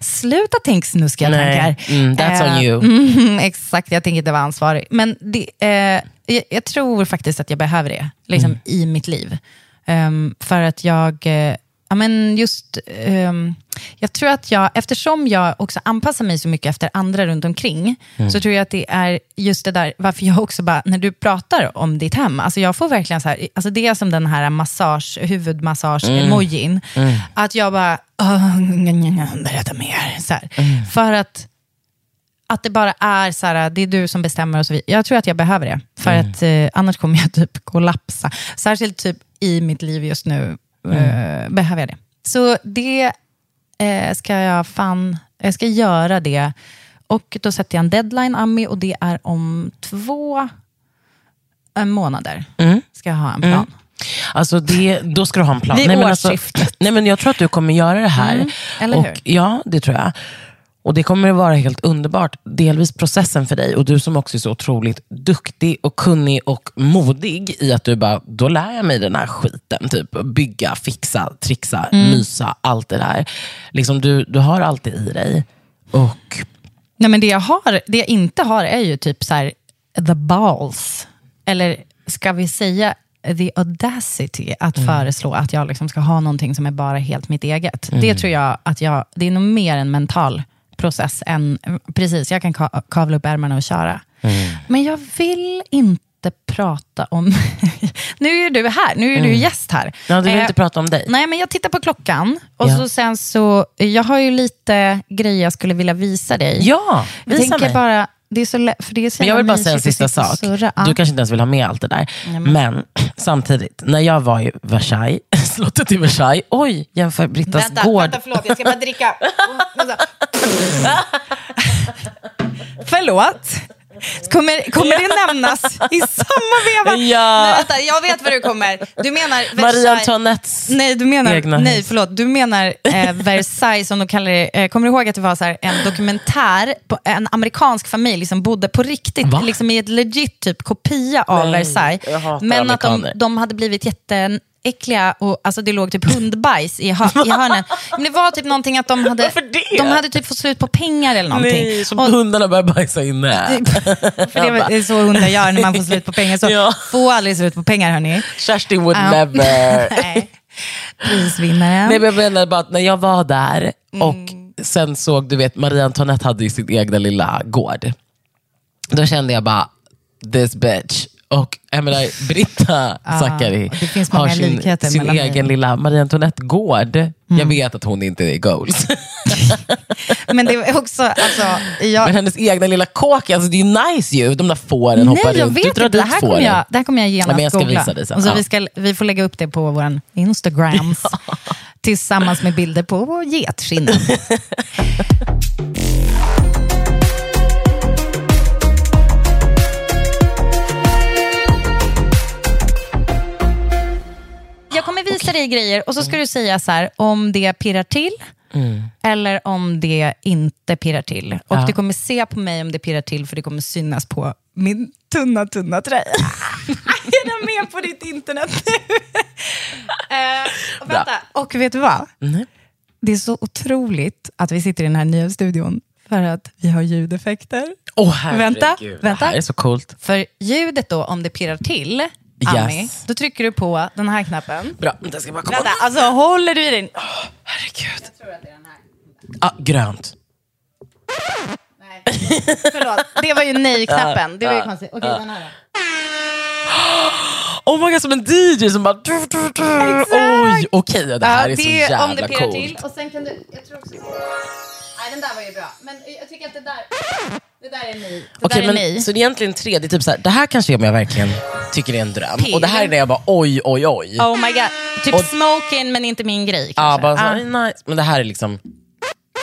Sluta tänk snuskiga Nej. tankar. Mm, that's on you. mm, exakt, jag tänker inte vara ansvarig. Men det, eh, jag, jag tror faktiskt att jag behöver det liksom, Mm. i mitt liv. Ehm, för att jag, eh, ja, men just, ehm, jag tror att jag, eftersom jag också anpassar mig så mycket efter andra runt omkring, Mm. så tror jag att det är just det där, varför jag också bara, när du pratar om ditt hem, alltså jag får verkligen så här, alltså det är som den här massage, huvudmassage-emojin, att jag bara, "Åh, berätta mer. Så här. För att att det bara är så här, det är du som bestämmer och så vidare. Jag tror att jag behöver det, för att eh, annars kommer jag typ kollapsa. Särskilt typ i mitt liv just nu eh, behöver jag det. Så det eh, ska jag fan, jag ska göra det. Och då sätter jag en deadline, Ami, och det är om två eh, månader. Ska jag ha en plan. Alltså det, då ska du ha en plan. Vid nej, men alltså, nej, men jag tror att du kommer göra det här. Mm, eller och, hur? Ja, det tror jag. Och Det kommer att vara helt underbart. Delvis processen för dig och du som också är så otroligt duktig och kunnig och modig i att du bara, då lär jag mig den här skiten. Typ bygga, fixa, trixa, Mm. mysa, allt det där. Liksom du, du har allt det i dig. Och Nej, men det, jag har, det jag inte har är ju typ så här, the balls. Eller ska vi säga the audacity att Mm. föreslå att jag liksom ska ha någonting som är bara helt mitt eget. Det Mm. tror jag att jag, det är nog mer en mental process än, precis, jag kan ka- kavla upp ärmarna och köra. Mm. Men jag vill inte prata om... nu är du här, nu är du Mm. gäst här. Ja, du vill Eh, inte prata om dig? Nej, men jag tittar på klockan och Ja. så sen så, jag har ju lite grejer jag skulle vilja visa dig. Ja, jag visa tänker mig. bara, det är så lätt, för det är så Men jag vill bara säga en sista sak. Du kanske inte ens vill ha med allt det där. Nej, men- men samtidigt, när jag var i Versailles, slottet i Versailles, oj, jämför Brittas Vänta, gård. vänta, förlåt, jag ska bara dricka. förlåt. Kommer, kommer det nämnas i samma veva? Ja. Nej, vänta, jag vet vad du kommer. Du menar Marie Versailles- Antoinettes Nej, du menar, egna nej, förlåt. Du menar eh, Versailles, som de kallar det. Eh, kommer du ihåg att det var så här, en dokumentär på en amerikansk familj som bodde på riktigt, Va? liksom i ett legit typ kopia av Nej, Versailles. Men att de, de hade blivit jätteäckliga och alltså det låg typ hundbajs i, hör, i hörnen. Men det var typ någonting att de hade, de hade typ fått slut på pengar eller någonting. Nej, som Och- hundarna börjar bajsa inne. för det är så hundar gör när man får slut på pengar. Så Ja. få aldrig slut på pengar hörni. Kerstin would Ja. never. Nej. Prisvinnaren. Nej, men jag menar bara att när jag var där och Mm. sen såg, du vet, Marie Antoinette hade ju sin egna lilla gård. Då kände jag bara, this bitch. Och jag menar, Britta Ja, Zackari finns har sin, sin egen er. lilla Marie Antoinette-gård. Jag Mm. vet att hon inte är goals. Men det var också, alltså, jag, Men hennes egna lilla kåk, alltså, det är ju nice ju. De där fåren hoppar Nej, jag runt. vet du drar inte. Det dit här, kommer fåren. jag, det här kommer jag genast Ja, men jag ska googla. visa dig sen. Och så Ja. vi, ska, vi får lägga upp det på vår Instagrams tillsammans med bilder på getskinnen. Jag kommer visa dig grejer och så ska du säga så här, om det pirrar till eller om det inte pirrar till. Och Ja. du kommer se på mig om det pirrar till för det kommer synas på min tunna, tunna tröja. är den med på ditt internet nu? Och, vänta. och vet du vad? Nej. Det är så otroligt att vi sitter i den här nya studion för att vi har ljudeffekter. Åh herregud, Vänta, det vänta. här är så coolt. För ljudet då, om det pirrar till, Ami, Yes. då trycker du på den här knappen. Bra, jag ska bara komma. Vänta, alltså håller du i den? Herregud. Ah, grönt. Förlåt, det var ju nej-knappen. Det var ju Ja, konstigt. Okej, ja. den här då. Oh my god, som en DJ som bara... Du. Oj, okej, det här är så det, jävla om det pirrar coolt. till. Och sen kan du, jag tror också... Nej, den där var ju bra. Men jag tycker att det där, det där är ni. Det Okej, där är men, ni. så det är egentligen tre, det är typ så här, det här kanske är om jag verkligen tycker det är en dröm. Pirr. Och det här är när jag bara oj, oj, oj. Oh my god. Typ Och- smoking men inte min grej ja, kanske. bara så, Ah. nice. Men det här är liksom,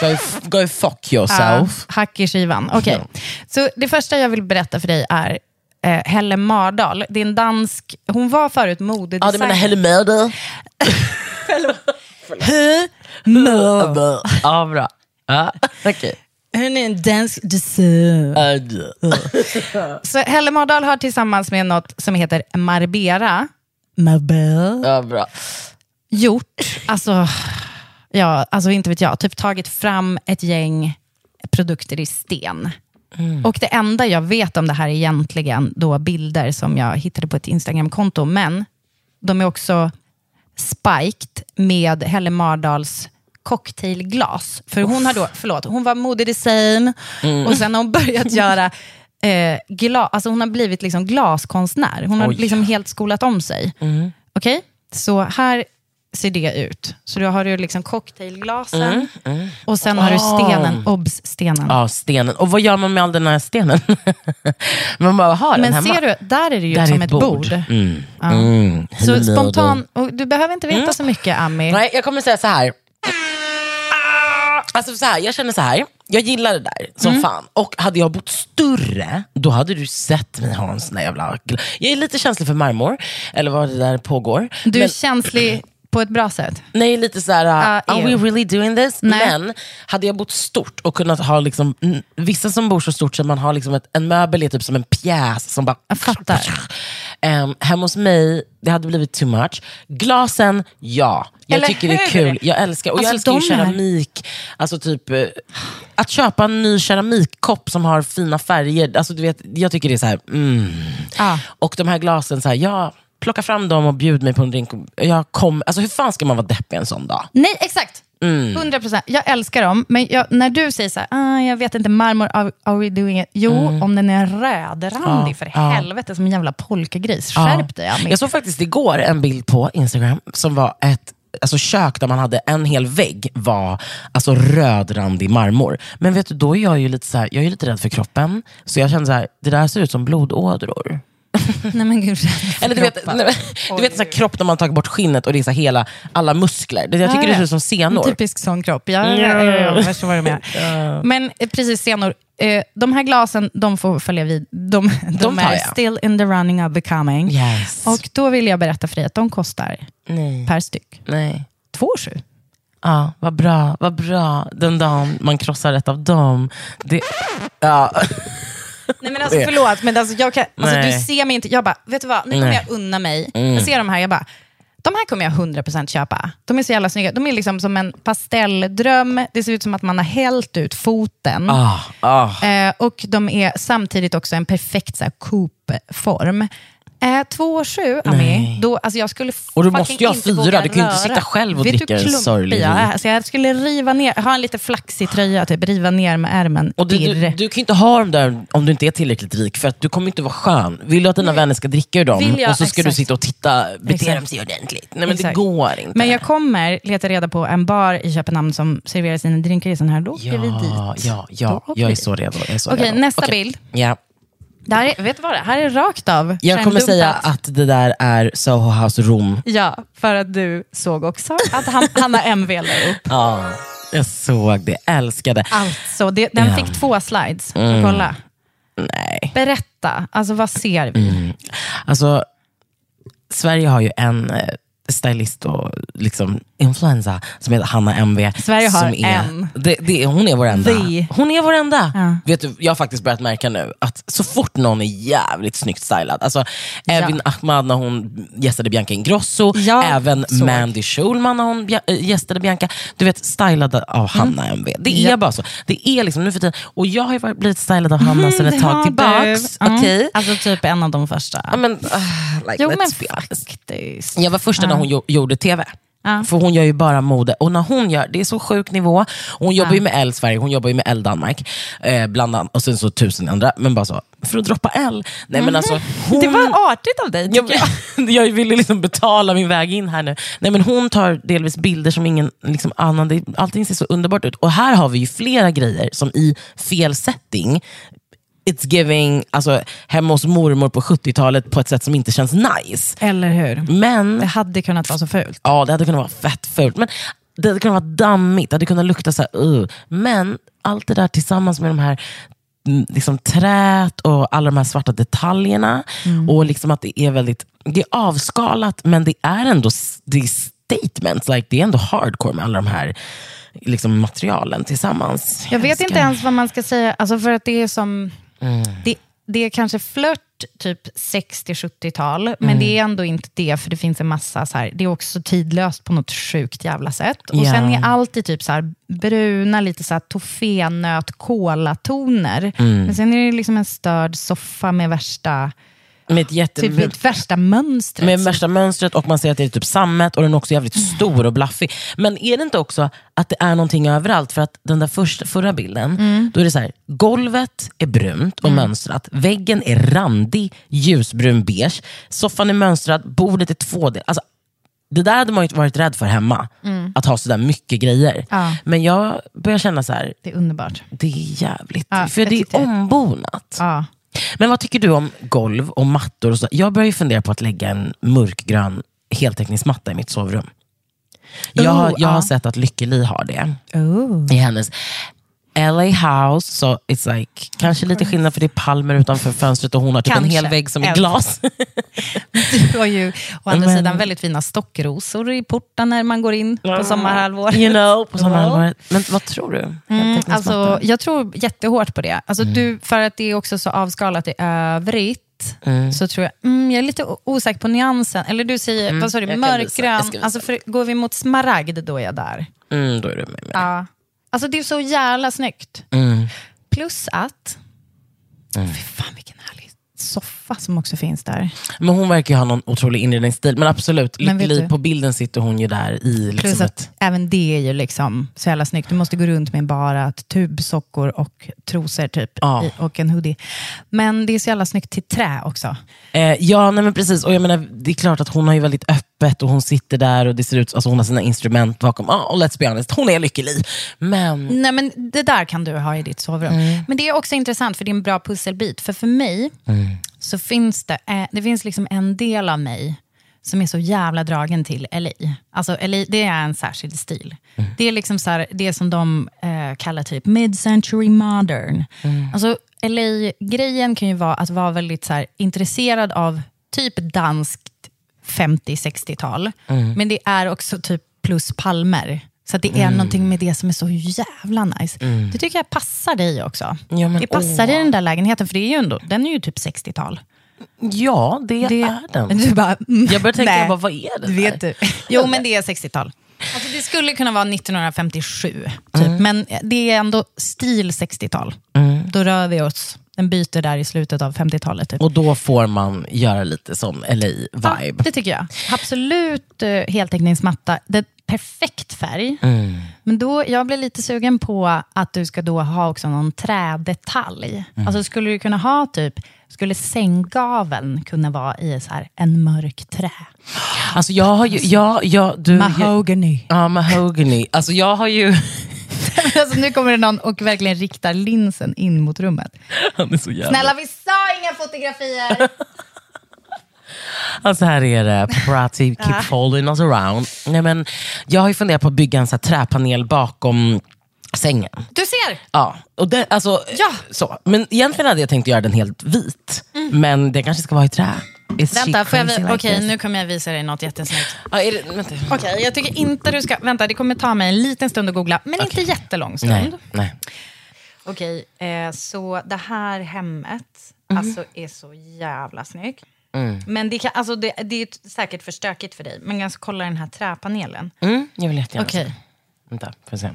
go, go fuck yourself. Ja, hack i skivan. Okej. Så det första jag vill berätta för dig är eh, Helle Mardal. Det är en dansk... Hon var förut Ja, modedesigner. du menar Helle Mörder? Mö. Ja, bra. Ja, okej. Hon är en dansk designer. Så Helle Mardal har tillsammans med något som heter Marbera, Marbera Ja, bra. gjort, alltså, ja, alltså inte vet jag, typ tagit fram ett gäng produkter i sten. Och det enda jag vet om det här är egentligen då bilder som jag hittade på ett Instagramkonto, men de är också spiked med Helle Mardals cocktailglas. För hon har då, förlåt, hon var modedesign Mm. och sen har hon börjat göra eh, glas, alltså hon har blivit liksom glaskonstnär. Hon har Oj. liksom helt skolat om sig. Mm. Okej, så här ser det ut. Så då har du liksom cocktailglasen och sen har du stenen, obs, stenen. Ja, stenen. Och vad gör man med all den här stenen? man bara har den Men hemma. ser du, där är det ju Där är som ett bord. Mm. Ja. Mm. Så spontan, du behöver inte veta Mm. så mycket Ami. Nej, jag kommer säga så här. Alltså så här, jag känner så här. Jag gillar det där som Mm. fan. Och hade jag bott större, då hade du sett mig ha en sån där jävla... Jag är lite känslig för marmor, eller vad det där pågår. Du är Men- känslig på ett bra sätt. Nej, lite så här, Ah, are we really doing this? Nej. Men hade jag bott stort och kunnat ha, liksom, vissa som bor så stort så man har liksom ett, en möbel är typ som en pjäs som bara... Jag fattar. Um, hemma hos mig, det hade blivit too much. Glasen, ja. Jag Eller tycker det är hur? kul. Jag älskar, och jag Alltså, älskar ju keramik. Alltså typ, eh, att köpa en ny keramikkopp som har fina färger. Alltså, du vet, jag tycker det är så här, mm. Ah. Och de här glasen, så här, ja, plocka fram dem och bjud mig på en drink. Jag kom, alltså, hur fan ska man vara deppig en sån dag? Nej, exakt. Mm. 100 procent. Jag älskar dem, men jag, när du säger så här, ah, jag vet inte, marmor, are, are we doing it? Jo, om den är rödrandig, Ja, för ja. helvete, som en jävla polkagris. Ja. Skärp dig, Ami. Jag såg faktiskt igår en bild på Instagram som var ett alltså kök där man hade en hel vägg var alltså rödrandig marmor. Men vet du, då är jag ju lite, så här, jag är lite rädd för kroppen. Så jag kände så här, det där ser ut som blodådror. Nej men gud. Eller du vet, nej, men- du vet sån här kropp när man tagit bort skinnet och det är så här hela, alla muskler. Det, jag tycker Ja, det ser ut som senor. En typisk sån kropp. Ja, ja, ja, ja, jag förstår vad du menar. Men eh, precis, senor. Eh, de här glasen, de får följa vid. De, de, tar är jag. still in the running of becoming. Yes. Och då vill jag berätta för dig att de kostar Nej. per styck Nej. två sju. Ja, vad bra, vad bra. Den dagen man krossar ett av dem. Det, ja. Nej men alltså förlåt, men alltså, jag kan, alltså, du ser mig inte. Jag bara, vet du vad, nu kommer Nej. jag unna mig. Mm. Jag ser de här, jag bara, de här kommer jag 100% köpa. De är så jävla snygga. De är liksom som en pastelldröm. Det ser ut som att man har hällt ut foten. Ah, ah. Eh, och de är samtidigt också en perfekt så här, coupe-form. Eh, två och sju, Ami, Nej. då, alltså jag skulle Och du måste ju ha fyra, du kan ju inte sitta själv och Vet du dricka klumpig sorglig jag är? Alltså jag skulle riva ner, ha en lite flaxig tröja, typ, riva ner med ärmen. Och du, du, du kan ju inte ha dem där om du inte är tillräckligt rik, för att du kommer inte vara skön. Vill du att dina vänner ska dricka ur dem jag- och så ska du exakt. sitta och titta, beter dem sig ordentligt. Nej men Exakt. det går inte. Men jag kommer leta reda på en bar i Köpenhamn som serverar sina drinkar i sån här. Då åker vi dit. ja, ja, ja, jag är så redo. Jag är så Okej, redo. nästa Okej. bild. Ja. Det här är, vet du vad det här är rakt av. Jag kommer säga att det där är Soho House Rom. Ja, för att du såg också att han, Hanna MV la upp. Ja, jag såg det, älskade. Alltså, det, den Ja. fick två slides. Mm. Kolla. Nej. Berätta, alltså vad ser vi? Mm. Alltså, Sverige har ju en eh, stylist och liksom influensa som heter Hanna MV. Sverige har som är, en. Det, det, hon är vår enda. The. Hon är vår enda. Ja. Vet du, jag har faktiskt börjat märka nu att så fort någon är jävligt snyggt stylad, alltså Evin Ahmad när hon gästade Bianca Ingrosso, Jag även såg. Mandy Schulman när hon äh, gästade Bianca, du vet stylade av Hanna MV. Det är Mm. Ja. bara så. Det är liksom nu för tiden, och jag har ju blivit stylad av Hanna sedan Mm, Det ett tag tillbaks. Mm. Okej? Alltså typ en av de första. Ja, men, ah, like, jo men faktiskt. Jag var första när hon gjo- gjorde TV. Ja. För hon gör ju bara mode. Och när hon gör, det är så sjuk nivå. Hon jobbar Ja. ju med L Sverige, hon jobbar ju med L Danmark. Eh, bland annat, och sen så tusen andra. Men bara så, för att droppa L. Nej men alltså, hon, Mhm. Det var artigt av dig jag. jag, jag ville liksom betala min väg in här nu. Nej, men hon tar delvis bilder som ingen liksom, annan. Det, allting ser så underbart ut. Och här har vi ju flera grejer som i fel setting It's giving alltså, hemma hos mormor på 70-talet på ett sätt som inte känns nice. Eller hur? Men Det hade kunnat vara så fult. Ja, det hade kunnat vara fett fult. Men det hade kunnat vara dammigt, det hade kunnat lukta så här, uh. Men allt det där tillsammans med de här mm, liksom, trät och alla de här svarta detaljerna. Och liksom att det är väldigt det är avskalat, men det är ändå det är statements. Like, det är ändå hardcore med alla de här liksom, materialen tillsammans. Jag vet älskar. inte ens vad man ska säga, alltså för att det är som... Det, det är kanske flört typ 60-70-tal, men det är ändå inte det, för det finns en massa, så här, det är också tidlöst på något sjukt jävla sätt. Och Ja. sen är allt i typ så här bruna, lite så här toffeenöt, kolatoner. Men sen är det liksom en störd soffa med värsta, Med ett jätte... typ ett värsta mönstret. Med värsta mönstret och man ser att det är typ sammet och den är också jävligt Mm. stor och blaffig. Men är det inte också att det är någonting överallt? För att den där första, förra bilden, Mm. då är det så här, golvet är brunt och mönstrat, väggen är randig ljusbrun beige, soffan är mönstrad, bordet är tvådel. Alltså, det där hade man ju varit rädd för hemma, att ha sådär mycket grejer. Mm. Ja. Men jag börjar känna så här, Det är underbart. det är jävligt. Ja, för det är ombonat. Ja. Men vad tycker du om golv och mattor? Och så? Jag börjar ju fundera på att lägga en mörkgrön heltäckningsmatta i mitt sovrum. Jag, har- Oh, jag har sett att Lykke Li har det Oh. i hennes LA house. Så it's like, kanske lite skillnad för det är palmer utanför fönstret och hon har typ en Kanske. hel vägg som är glas. Du har ju å andra Men- sidan väldigt fina stockrosor i porten när man går in på sommarhalvåret. you know, på sommarhalvåret. Men vad tror du? Mm, alltså, jag tror jättehårt på det. Alltså, du, för att det är också så avskalat i övrigt, så tror jag, mm, jag är lite osäker på nyansen. Eller du säger, vad sa du, mörkgrön. Alltså, för, går vi mot smaragd, då är jag där. mm, då är du med mig. Ja. Alltså det är så jävla snyggt. Mm. Plus att, fy fan vilken härlig soffa som också finns där. Men hon verkar ju ha någon otrolig inredningsstil. Men absolut, Men vet Lykke Li, du- på bilden sitter hon ju där i liksom Plus ett... att även det är ju liksom så jävla snyggt. Du måste gå runt med bara ett tubsockor och trosor typ, Ja. och en hoodie. Men det är så jävla snyggt till trä också. Eh, ja, nej men precis. Och jag menar, det är klart att hon har ju väldigt öppet och hon sitter där och det ser ut alltså hon har sina instrument bakom. Ja, och let's be honest, hon är Lykke Li. Men Nej, men det där kan du ha i ditt sovrum. Mm. Men det är också intressant för det är en bra pusselbit. För för mig så finns det, eh, det finns liksom en del av mig som är så jävla dragen till LA. Alltså LA, det är en särskild stil. Det är liksom så här, det som de eh, kallar typ mid-century modern. Alltså LA-grejen kan ju vara att vara väldigt så här, intresserad av typ danskt 50-60-tal. Men det är också typ plus palmer. Så det är någonting med det som är så jävla nice. Det tycker jag passar dig också. Ja, men det passar i åh. den där lägenheten, för det är ju ändå, den är ju typ 60-tal. ja, det, Det- är den. Du bara, mm, Jag börjar tänka, nej. jag bara, vad är det vet du. Jo, men det är 60-tal. Alltså, det skulle kunna vara 1957, typ. men det är ändå stil 60-tal. Då rör vi oss, den byter där i slutet av 50-talet. Typ. Och då får man göra lite som LA-vibe. Ja, det tycker jag. Absolut uh, heltäckningsmatta. Det perfekt färg. Mm. Men då, jag blir lite sugen på att du ska då ha också någon trädetalj. Mm. Alltså skulle du kunna ha typ, skulle sänggaveln kunna vara i så här en mörk trä? Alltså jag har ju... Ja, ja, du, Mahogany. Ja, mahogany. Alltså jag har ju... alltså, nu kommer det någon och verkligen riktar linsen in mot rummet. Han är så jävla... Snälla, vi sa inga fotografier! Alltså här är det, paparazzi keep following us around. Nej, men jag har ju funderat på att bygga en så här träpanel bakom sängen. Du ser! Ja, och det, alltså, Ja. så. Men egentligen hade jag tänkt göra den helt vit. Men det kanske ska vara i trä. Is Mm. Vänta, får jag, vi- like okej this? nu kommer jag visa dig något jättesnyggt. Ja, är det, vänta. Okej, jag tycker inte du ska... Vänta, det kommer ta mig en liten stund att googla, men inte jättelång stund. Nej, nej. Okej, eh, så det här hemmet Mhm. alltså, är så jävla snyggt. Mm. Men det, kan, alltså, det, det är t- säkert för stökigt för dig. Men jag ska kolla den här träpanelen. Mm, jag vill jättegärna se. Vänta, får jag se.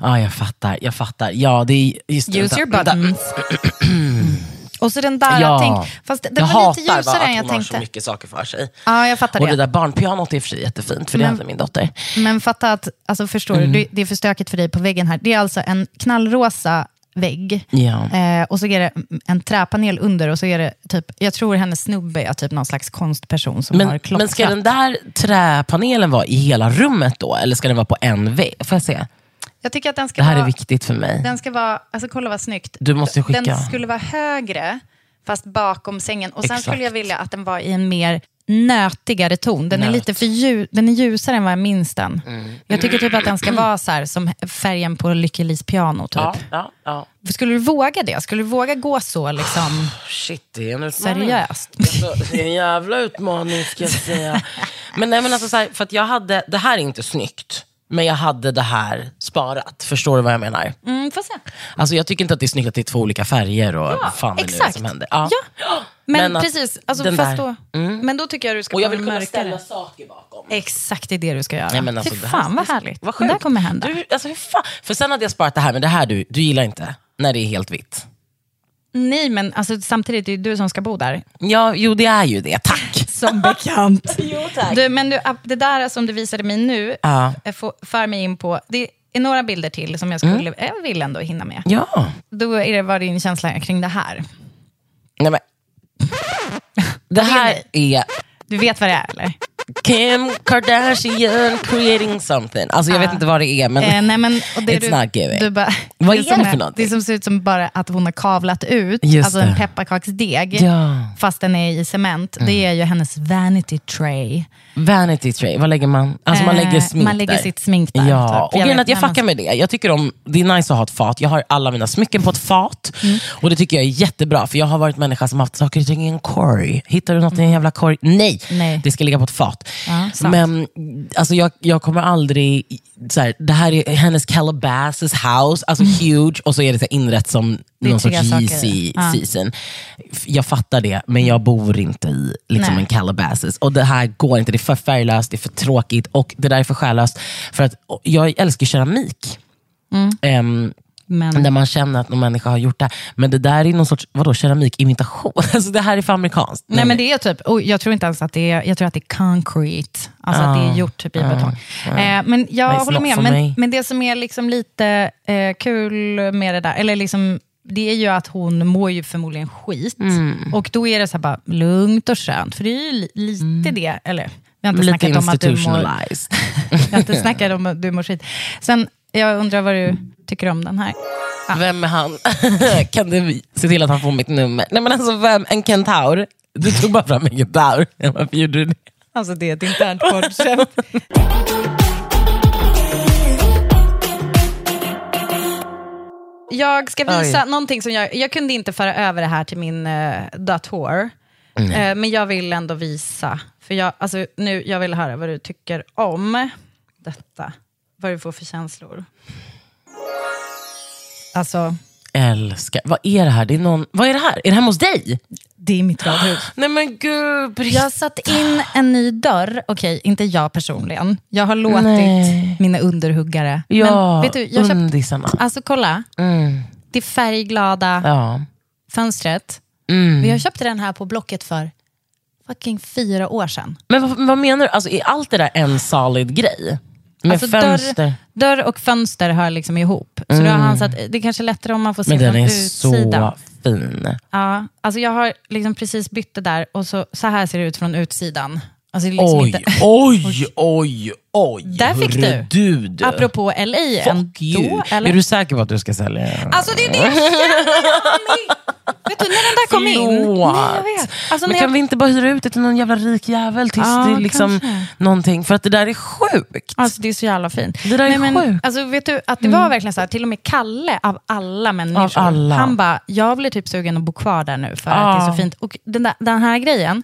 Ja, jag fattar. Jag fattar. Ja, det är just. Use Vänta, your vänta. buttons. Och så den där, Ja. tänk, fast det jag var hatar lite ljusare bara än jag hon har så tänkte. mycket saker för sig. Ja, jag fattar Och det det. där barnpianot är i och för sig jättefint, för det Men- hade min dotter. Men fatta att, alltså förstår Mm. du, det, är för stökigt för dig på väggen här. Det är alltså en knallrosa vägg. Ja. Eh, och så är det en träpanel under och så är det typ, jag tror hennes snubbe är typ någon slags konstperson som har Men, klottrat. men ska den där träpanelen vara i hela rummet då? Eller ska den vara på en vägg? Får jag se? Jag tycker att den ska Det här vara, är viktigt för mig. Den ska vara, alltså kolla vad snyggt. Du måste skicka. Den skulle vara högre, fast bakom sängen. Och sen Exakt. skulle jag vilja att den var i en mer nötigare ton. Den är Nöt. lite för ljus, den är ljusare än vad jag minns den. Mm. Jag tycker typ att den ska vara så här, som färgen på Lykke Lis piano. Typ. Ja, ja, ja. Skulle du våga det? Skulle du våga gå så liksom, Shit, det är en utmaning. seriöst? Alltså, det är en jävla utmaning ska jag säga. Men nej, men alltså, så här, för att jag hade, det här är inte snyggt, men jag hade det här sparat. Förstår du vad jag menar? Mm, får se. Alltså, jag tycker inte att det är snyggt att det är två olika färger och vad fan det exakt. som händer. Ja. Ja. Men, Men precis, alltså, fast där- Mm. då, men då tycker jag du ska Och jag vill kunna ställa saker bakom. Exakt, det är det du ska göra. Nej, men alltså, Fy fan vad härligt. Vad det där kommer hända. Du, alltså, hur fan? För sen hade jag sparat det här, men det här du, du gillar inte när det är helt vitt. Nej, men alltså, samtidigt är det du som ska bo där. Ja, jo det är ju det. Tack. Som bekant. jo, tack. Du, men du, det där som du visade mig nu, Ja. får, för mig in på, det är några bilder till som jag skulle, jag vill ändå hinna med. Ja. Då är det, vad din känsla kring det här? Nej, men. Det här är Du vet vad det är eller? Kim Kardashian creating something. Alltså jag vet inte vad det är, men Eh, nej, men, och det it's du, not giving. Du bara, Vad det är som det för någonting? Det som ser ut som bara att hon har kavlat ut, Just alltså det. en pepparkaksdeg, Ja. Mm. fast den är i cement. Det är ju hennes vanity tray. Vanity tray, vad lägger man? Alltså man Eh, lägger smink man lägger där. sitt smink där, Ja, typ. och Jag att jag fuckar med det. Jag tycker om, det är nice att ha ett fat. Jag har alla mina smycken på ett fat. Mm. Och det tycker jag är jättebra, för jag har varit människa som haft saker och ting i en korg. Hittar du något i en jävla korg? Nej, Nej. det ska ligga på ett fat. Ja. Men alltså, jag, jag kommer aldrig... Så här, det här är hennes Calabasas house, alltså huge, och så är det så här inrett som någon sorts. Yeezy Ja. season. Jag fattar det, men jag bor inte i liksom, Nej. en Calabasas. Och det här går inte, det är för färglöst, det är för tråkigt och det där är för själlöst. För att jag älskar keramik. Mm. Ehm, Men, Där man känner att någon människa har gjort det. Men det där är någon sorts vadå, keramikimitation. Alltså det här är för amerikanskt. nej, men det är typ, och jag tror inte ens att det är, jag tror att det är concrete. Alltså att det är gjort typ i betong. Eh, men jag håller med. Men, me. men det som är liksom lite eh, kul med det där, eller liksom, det är ju att hon mår ju förmodligen skit. Mm. Och då är det så här bara lugnt och skönt. För det är ju li- lite det, eller vi har inte Lite snackat om att du mår. Jag har inte snackat om att du mår skit. Sen, jag undrar vad du tycker om den här. Vem är han? kan du se till att han får mitt nummer? Nej men alltså vem? En kentaur? Du tog bara fram en kentaur. Varför gjorde du det? Alltså det är ett internt poddkämt. Jag ska visa någonting som jag... Jag kunde inte föra över det här till min uh, dator. Eh, men jag vill ändå visa. För jag, alltså, nu, jag vill höra vad du tycker om detta. Vad du får för känslor. Alltså, Älskar. Vad är det här? Det är någon... Vad är det här? Är det hemma hos dig? det är mitt radhus. Nej men gud, Britt. Jag har satt in en ny dörr. Okej, inte jag personligen. Jag har låtit Nej. mina underhuggare. Ja, Men vet du, jag köpt, undisarna. Alltså kolla, Mm. det färgglada Ja. fönstret. Mm. Vi har köpt den här på Blocket för fucking fyra år sedan. Men vad, vad menar du? Alltså, är allt det där en solid grej? Med Alltså, fönster? Dörr, dörr och fönster hör liksom ihop. Så då har han satt, det är kanske lättare om man får se Mm. Men den från är utsidan. så fin. Ja, alltså jag har liksom precis bytt det där och så, så här ser det ut från utsidan. Alltså är liksom Oj, inte, oj, oj, oj. Där fick du. du. du. apropå LA Fuck you. ändå. Eller? Är du säker på att du ska sälja? Alltså det är det jag! Vet du, när den där kom in. Nej, jag vet. Alltså, Men kan jag, vi inte bara hyra ut det till någon jävla rik jävel tills Ja, det liksom kanske. någonting? För att det där är sjukt. alltså, det är så jävla fint. Det där är men, sjukt. Alltså, vet du, att det var verkligen så här, till och med Kalle av alla människor, Av alla. han bara, jag blir typ sugen att bo kvar där nu för att det är så fint. Och den, där, den här grejen,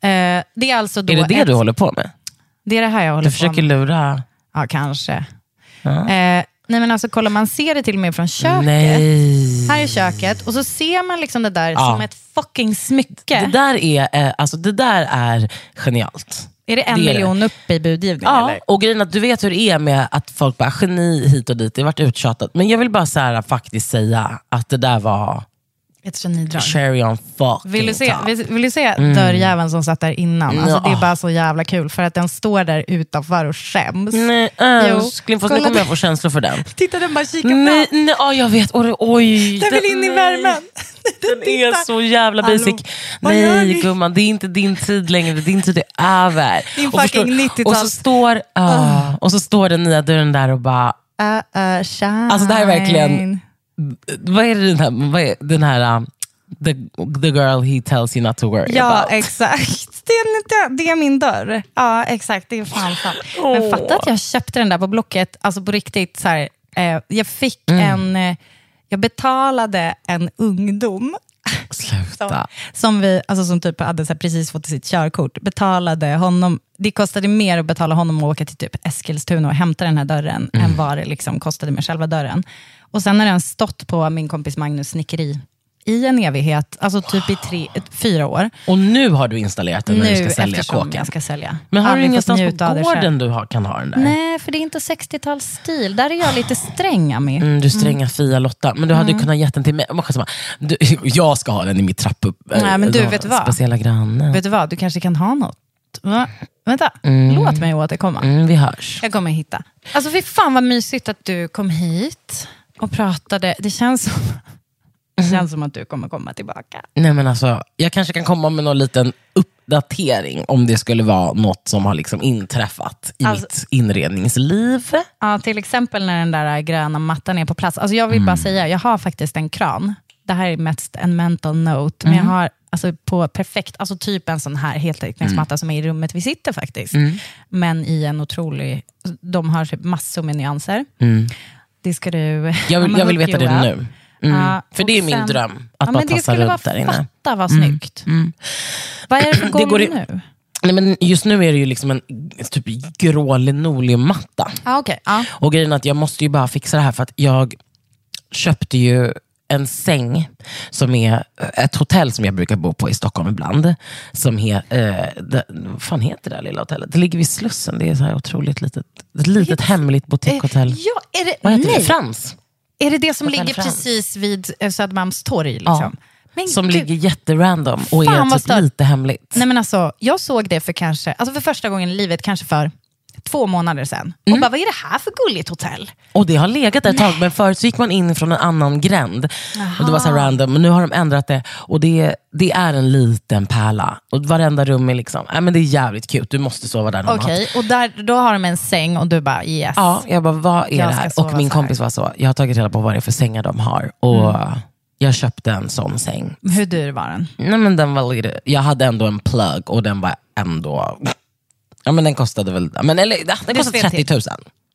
eh, det är alltså då är det det ett, du håller på med? Det är det här jag håller Du på försöker med. lura? Ja, kanske. Ja. Eh, nej men alltså kolla, man ser det till och med från köket. Nej. Här är köket och så ser man liksom det där Ja. som ett fucking smycke. Det där är, eh, alltså, det där är genialt. är det en det är det. miljon upp i budgivning? Ja, eller? och grejen att du vet hur det är med att folk bara geni hit och dit, det har varit uttjatat. Men jag vill bara så här, faktiskt säga att det där var Ett genidrag. cherry on fucking Vill du se, top. vill, vill du se dörrjäveln som satt där innan? Alltså, det är bara så jävla kul för att den står där utanför och skäms. Nej älskling, fast nu kommer jag få känslor för den. Titta den bara kikar Nej, fram. nej ja, jag vet. Oj, oj, Den vill in i nej. värmen. Den är så jävla Hallå, basic. gör Nej gumman, det är inte din tid längre. Din tid är över. Din Och fucking 90-tals- Och så står, ah, och så står den nya dörren där och bara, Uh, uh, shine. Alltså, det här är verkligen- vad är det den här, vad är den här um, the, the girl he tells you not to worry Ja, about? exakt. Det är, det, är min dörr. Ja, exakt. Det är fan sant. Men Åh. fatta att jag köpte den där på Blocket, alltså på riktigt. Så här, eh, jag fick Mm. en... Eh, jag betalade en ungdom som, Sluta. som, vi, alltså som typ hade så här, precis fått sitt körkort. Betalade honom, det kostade mer att betala honom att åka till typ Eskilstuna och hämta den här dörren Mm. än vad det liksom kostade med själva dörren. Och sen har den stått på min kompis Magnus snickeri i en evighet, alltså typ i tre, fyra år. Och nu har du installerat den när Nu du ska sälja kåken. jag ska sälja. Men har du Aldrig fått ingenstans på gården du har, kan ha den där? Nej, för det är inte 60-talsstil. Där är jag lite sträng, Ami. Mm, du stränga Fia Lotta. Men du hade ju kunnat ge den till mig. Du, jag ska ha den i mitt trappupp. eh, Nej, men du, vet du vad? Speciella granne. Vet du vad, du kanske kan ha något. Va? Vänta, låt mig återkomma. Mm, vi hörs. Jag kommer hitta. Alltså fy fan vad mysigt att du kom hit och pratade. Det känns som, det känns som att du kommer komma tillbaka. Nej, men alltså, jag kanske kan komma med någon liten uppdatering om det skulle vara något som har liksom inträffat i Alltså- mitt inredningsliv. Ja, till exempel när den där gröna mattan är på plats. Alltså jag vill bara säga, jag har faktiskt en kran. Det här är mest en mental note, men jag har alltså på perfekt, alltså typ en sån här heltäckningsmatta som är i rummet vi sitter faktiskt. Men i en otrolig, de har typ massor med nyanser. Det ska du... Jag vill, jag vill veta det nu. Mm. Ja, För det är min sen- dröm, att ja, bara det tassa skulle runt där inne. Fatta vad snyggt. Vad är det för Det golv nu? Nej, men just nu är det ju liksom en typ grå linoleummatta. Ah, okay. ja. Och grejen är att jag måste ju bara fixa det här för att jag köpte ju en säng som är ett hotell som jag brukar bo på i Stockholm ibland. Som he, eh, det, vad fan heter det här lilla hotellet? Det ligger vid Slussen. Det är så här otroligt litet, ett litet hemligt boutiquehotell. Ja, är det... Vad heter nej. det? Frans. Är det det som Hotell ligger Frans. precis vid eh, Södermalmstorg? Liksom? Men som gud. ligger jätterandom och Fan, är typ lite hemligt. Nej, men alltså, jag såg det för kanske, alltså för första gången i livet, kanske för två månader sedan. Mm. Och bara, vad är det här för gulligt hotell? Och det har legat där ett tag, men förut så gick man in från en annan gränd. Och det var så random, men nu har de ändrat det. Och det, det är en liten pärla. Och varenda rum är liksom, nej men det är jävligt cute, du måste sova där någon Okej, natt. och där, då har de en säng och du bara yes. Ja, jag bara, vad är Jag det här? Och min kompis var så, jag har tagit reda på vad det är för sängar de har. Och jag köpte en sån säng. Hur dyr var den? Nej, men den var lite, jag hade ändå en plug och den var ändå... Ja, men den kostade väl... Men, eller, ja, den kostade fel 30 000.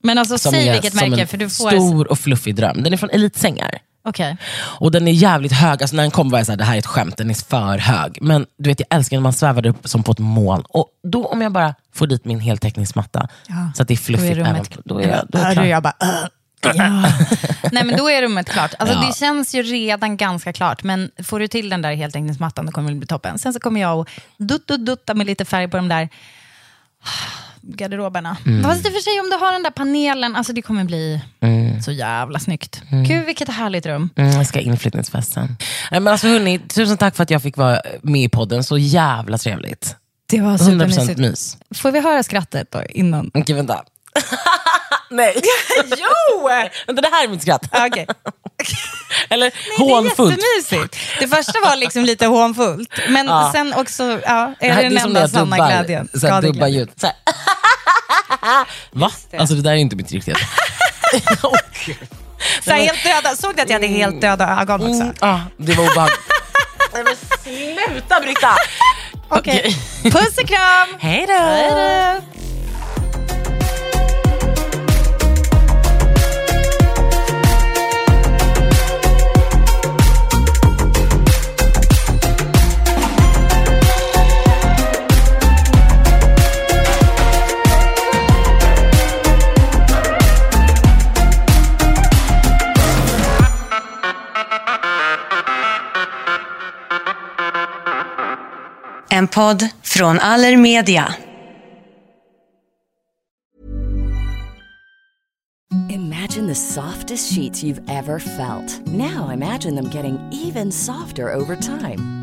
Men alltså Som säg är vilket som märke, en för du får... stor och fluffig dröm. Den är från Elitsängar. Okej. Och den är jävligt hög. Alltså när den kom var jag såhär, det här är ett skämt, den är för hög. Men du vet, jag älskar när man svävar upp som på ett moln. Och då om jag bara får dit min heltäckningsmatta, så att det är fluffigt. Då är rummet- även, då är jag, då är Ja, jag bara. Ja. Nej men då är rummet klart. Alltså, Ja. Det känns ju redan ganska klart, men får du till den där heltäckningsmattan då kommer det bli toppen. Sen så kommer jag att dutt, dutt, dutta med lite färg på de där garderoberna. Mm. Fast i och för sig om du har den där panelen, alltså det kommer bli så jävla snyggt. Gud vilket härligt rum. Mm, jag ska ha inflyttningsfest sen. Nej, Men alltså, hörni, tusen tack för att jag fick vara med i podden. Så jävla trevligt. Det var 100% supermysigt. mys. Får vi höra skrattet då innan? Okej, vänta. Nej. jo! Vänta, det här är mitt skratt. Okej. Eller Det är hånfullt. jättemysigt. Det första var liksom lite hånfullt, men Ja. sen också, ja, är Det, här, det den enda sanna dubbar, glädjen? så här, dubbar Skadeglädjen. ljud. Så här. Va? Alltså det där är inte mitt riktiga. Gud. Så här, helt döda. Såg du att jag hade helt döda ögon också? Mm, ah, det var obehagligt. Nej men sluta Britta! Okej. Puss och kram! Hej då! Hej då! En podd från Allermedia. Imagine the softest sheets you've ever felt. Now imagine them getting even softer over time.